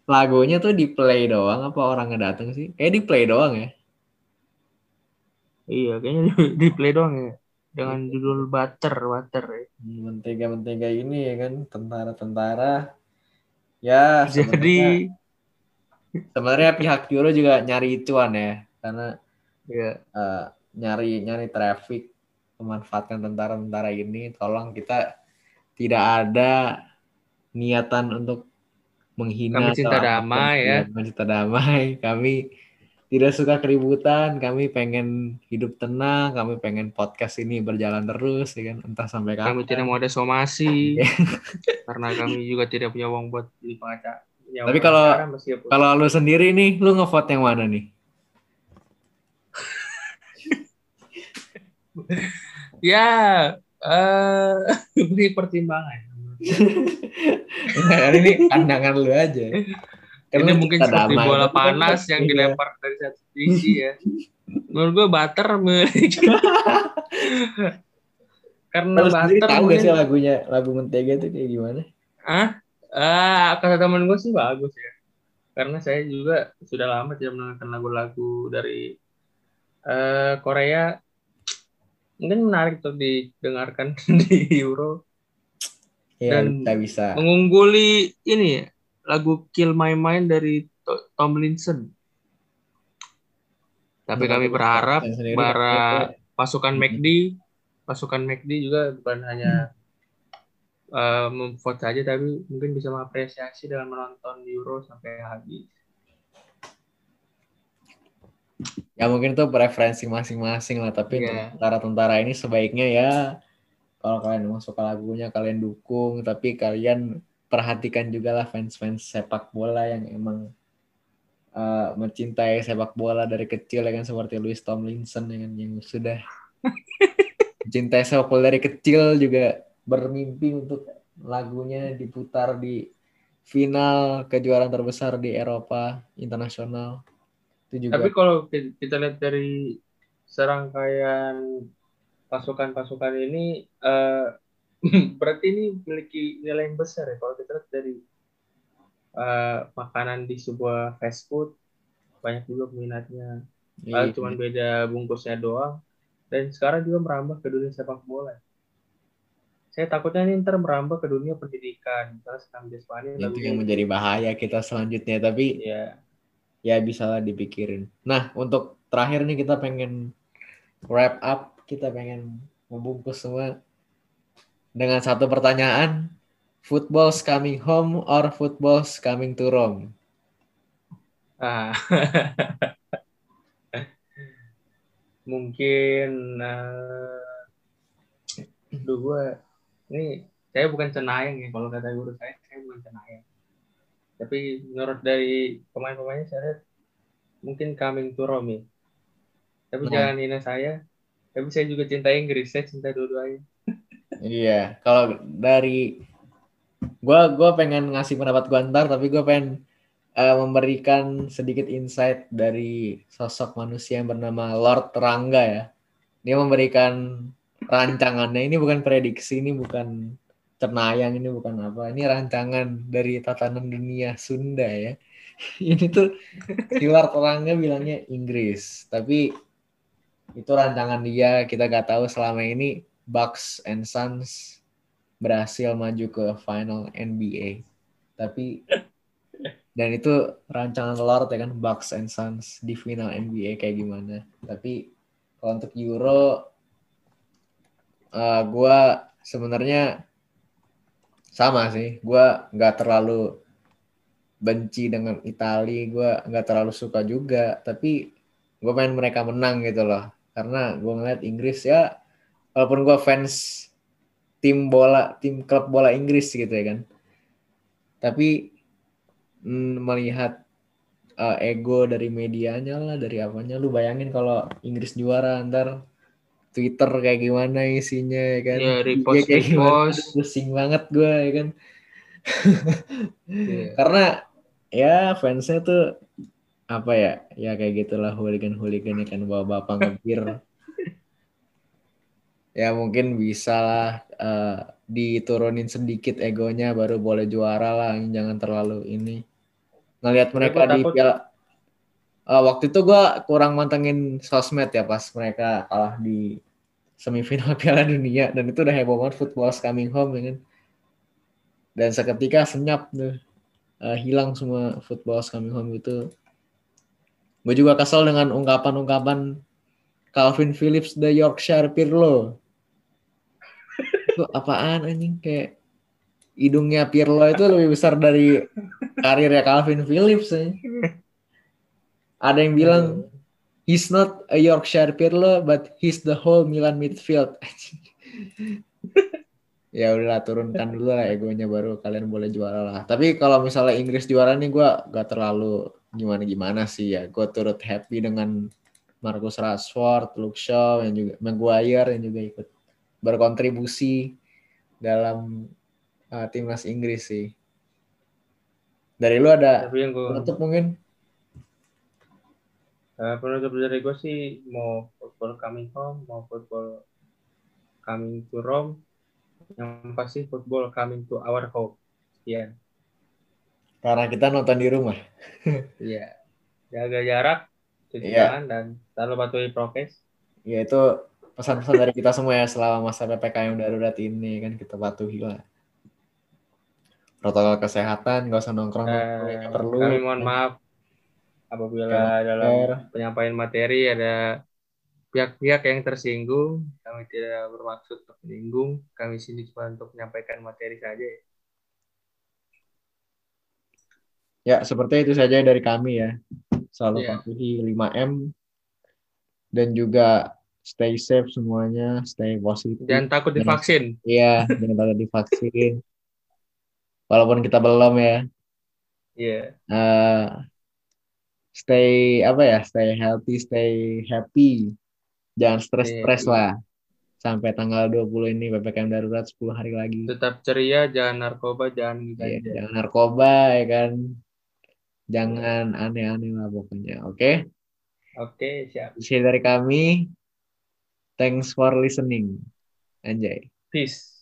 lagunya tuh di play doang apa orang ngedateng sih? Kayak di play doang ya. Iya, kayaknya di, di play doang ya. Dengan judul Butter, Butter ya. Mentega-mentega ini ya kan, tentara-tentara. Ya, jadi sebenarnya pihak Euro juga nyari ituan ya, karena ya. uh, nyari nyari traffic, memanfaatkan tentara-tentara ini. Tolong kita tidak ada niatan untuk menghina kami cinta damai ya. Kami cinta damai. Kami tidak suka keributan. Kami pengen hidup tenang. Kami pengen podcast ini berjalan terus ya kan? Entah sampai kapan. kami tidak mau ada somasi. Karena kami juga tidak punya uang buat beli pengacara. Tapi kalau kalau lu sendiri nih lu ngevote yang mana nih? Ya uh, beri pertimbangan nah, ini pandangan lu aja. Karena ini mungkin seperti bola panas yang iya. dilempar dari satu sisi ya. Menurut gue butter Karena Terus butter tahu gak sih lagunya lagu Mentega itu kayak gimana? Ah, ah kata teman gue sih bagus ya. Karena saya juga sudah lama tidak mendengarkan lagu-lagu dari uh, Korea. Mungkin menarik tuh didengarkan di Euro ya, dan kita bisa mengungguli ini ya lagu Kill My Mind dari Tomlinson. Tapi kami berharap para pasukan McD, pasukan McD juga bukan hanya uh, memvote saja tapi mungkin bisa mengapresiasi dengan menonton Euro sampai habis. Ya mungkin itu preferensi masing-masing lah, tapi yeah. tentara-tentara ini sebaiknya ya kalau kalian mau suka lagunya kalian dukung, tapi kalian perhatikan juga lah fans-fans sepak bola yang emang uh, mencintai sepak bola dari kecil ya kan seperti Louis Tomlinson yang, yang sudah mencintai sepak bola dari kecil juga bermimpi untuk lagunya diputar di final kejuaraan terbesar di Eropa internasional. Itu juga. Tapi kalau kita lihat dari serangkaian pasukan-pasukan ini, uh, berarti ini memiliki nilai yang besar ya. Kalau kita lihat dari uh, makanan di sebuah fast food, banyak juga peminatnya. Iya. Cuma beda bungkusnya doang. Dan sekarang juga merambah ke dunia sepak bola saya takutnya ini ntar merambah ke dunia pendidikan misalnya sekarang di Spanyol itu yang menjadi bahaya kita selanjutnya tapi ya ya bisa lah dipikirin. Nah untuk terakhir nih kita pengen wrap up. Kita pengen membungkus semua dengan satu pertanyaan. Football's coming home or football's coming to Rome? Ah. Mungkin uh, gue ini saya bukan cenayang ya kalau kata guru saya saya bukan cenayang tapi menurut dari pemain-pemainnya saya lihat mungkin coming to Rome ya. tapi nah. jangan hina saya tapi saya juga cinta Inggris saya cinta dua-duanya iya kalau dari gua gua pengen ngasih pendapat gua ntar tapi gua pengen uh, memberikan sedikit insight dari sosok manusia yang bernama Lord Rangga ya dia memberikan rancangannya ini bukan prediksi ini bukan cenayang ini bukan apa ini rancangan dari tatanan dunia Sunda ya. Ini tuh silar terangnya bilangnya Inggris tapi itu rancangan dia kita gak tahu selama ini Bucks and Suns berhasil maju ke final NBA tapi dan itu rancangan Lord ya kan Bucks and Suns di final NBA kayak gimana. Tapi kalau untuk Euro uh, eh, gue sebenarnya sama sih gue nggak terlalu benci dengan Italia gue nggak terlalu suka juga tapi gue pengen mereka menang gitu loh. Karena gue ngeliat Inggris ya walaupun gue fans tim bola tim klub bola Inggris gitu ya kan. Tapi mm, melihat uh, ego dari medianya lah dari apanya lu bayangin kalau Inggris juara ntar Twitter kayak gimana isinya ya kan. Iya, repost, kayak repost. Gimana, pusing banget gue ya kan. yeah. Karena ya fansnya tuh apa ya ya kayak gitulah hooligan hooligan kan bawa bapak ngebir ya mungkin bisa lah uh, diturunin sedikit egonya baru boleh juara lah jangan terlalu ini ngelihat mereka di piala uh, waktu itu gue kurang mantengin sosmed ya pas mereka kalah di semifinal Piala Dunia dan itu udah heboh banget football coming home ya kan? Dan seketika senyap tuh. Uh, hilang semua football coming home itu gue juga kesel dengan ungkapan-ungkapan Calvin Phillips the Yorkshire Pirlo. Itu apaan anjing? Kayak hidungnya Pirlo itu lebih besar dari karirnya Calvin Phillips ya. ada yang bilang he's not a Yorkshire Pirlo but he's the whole Milan midfield. Ya udahlah turunkan dulu lah egonya baru kalian boleh juara lah. Tapi kalau misalnya Inggris juara nih gue gak terlalu gimana gimana sih ya. Gue turut happy dengan Marcus Rashford, Luke Shaw yang juga Maguire yang juga ikut berkontribusi dalam uh, timnas Inggris sih. Dari lu ada penutup mungkin Uh, penutup dari gue sih mau football coming home, mau football coming to Rome, yang pasti football coming to our home. Iya. Karena kita nonton di rumah. Iya. Jaga jarak, cuci yeah. tangan dan selalu patuhi prokes. Iya itu pesan-pesan dari kita semua ya selama masa ppkm darurat ini kan kita patuhi lah protokol kesehatan gak usah nongkrong uh, perlu kami mohon maaf apabila dalam penyampaian materi ada pihak-pihak yang tersinggung, kami tidak bermaksud untuk menyinggung. Kami sini cuma untuk menyampaikan materi saja. Ya, seperti itu saja dari kami ya. Selalu Iya. patuhi 5M dan juga stay safe semuanya, stay positif. Jangan takut divaksin. Iya, jangan takut divaksin. Walaupun kita belum ya. Iya. Eh, stay apa ya? Stay healthy, stay happy. Jangan stres-stres Iya. lah. Sampai tanggal 20 ini PPKM darurat 10 hari lagi. Tetap ceria, jangan narkoba, jangan ganja. jangan narkoba ya kan. Jangan aneh-aneh lah pokoknya. Oke? Oke, siap. Isi dari kami. Thanks for listening. Anjay. Peace.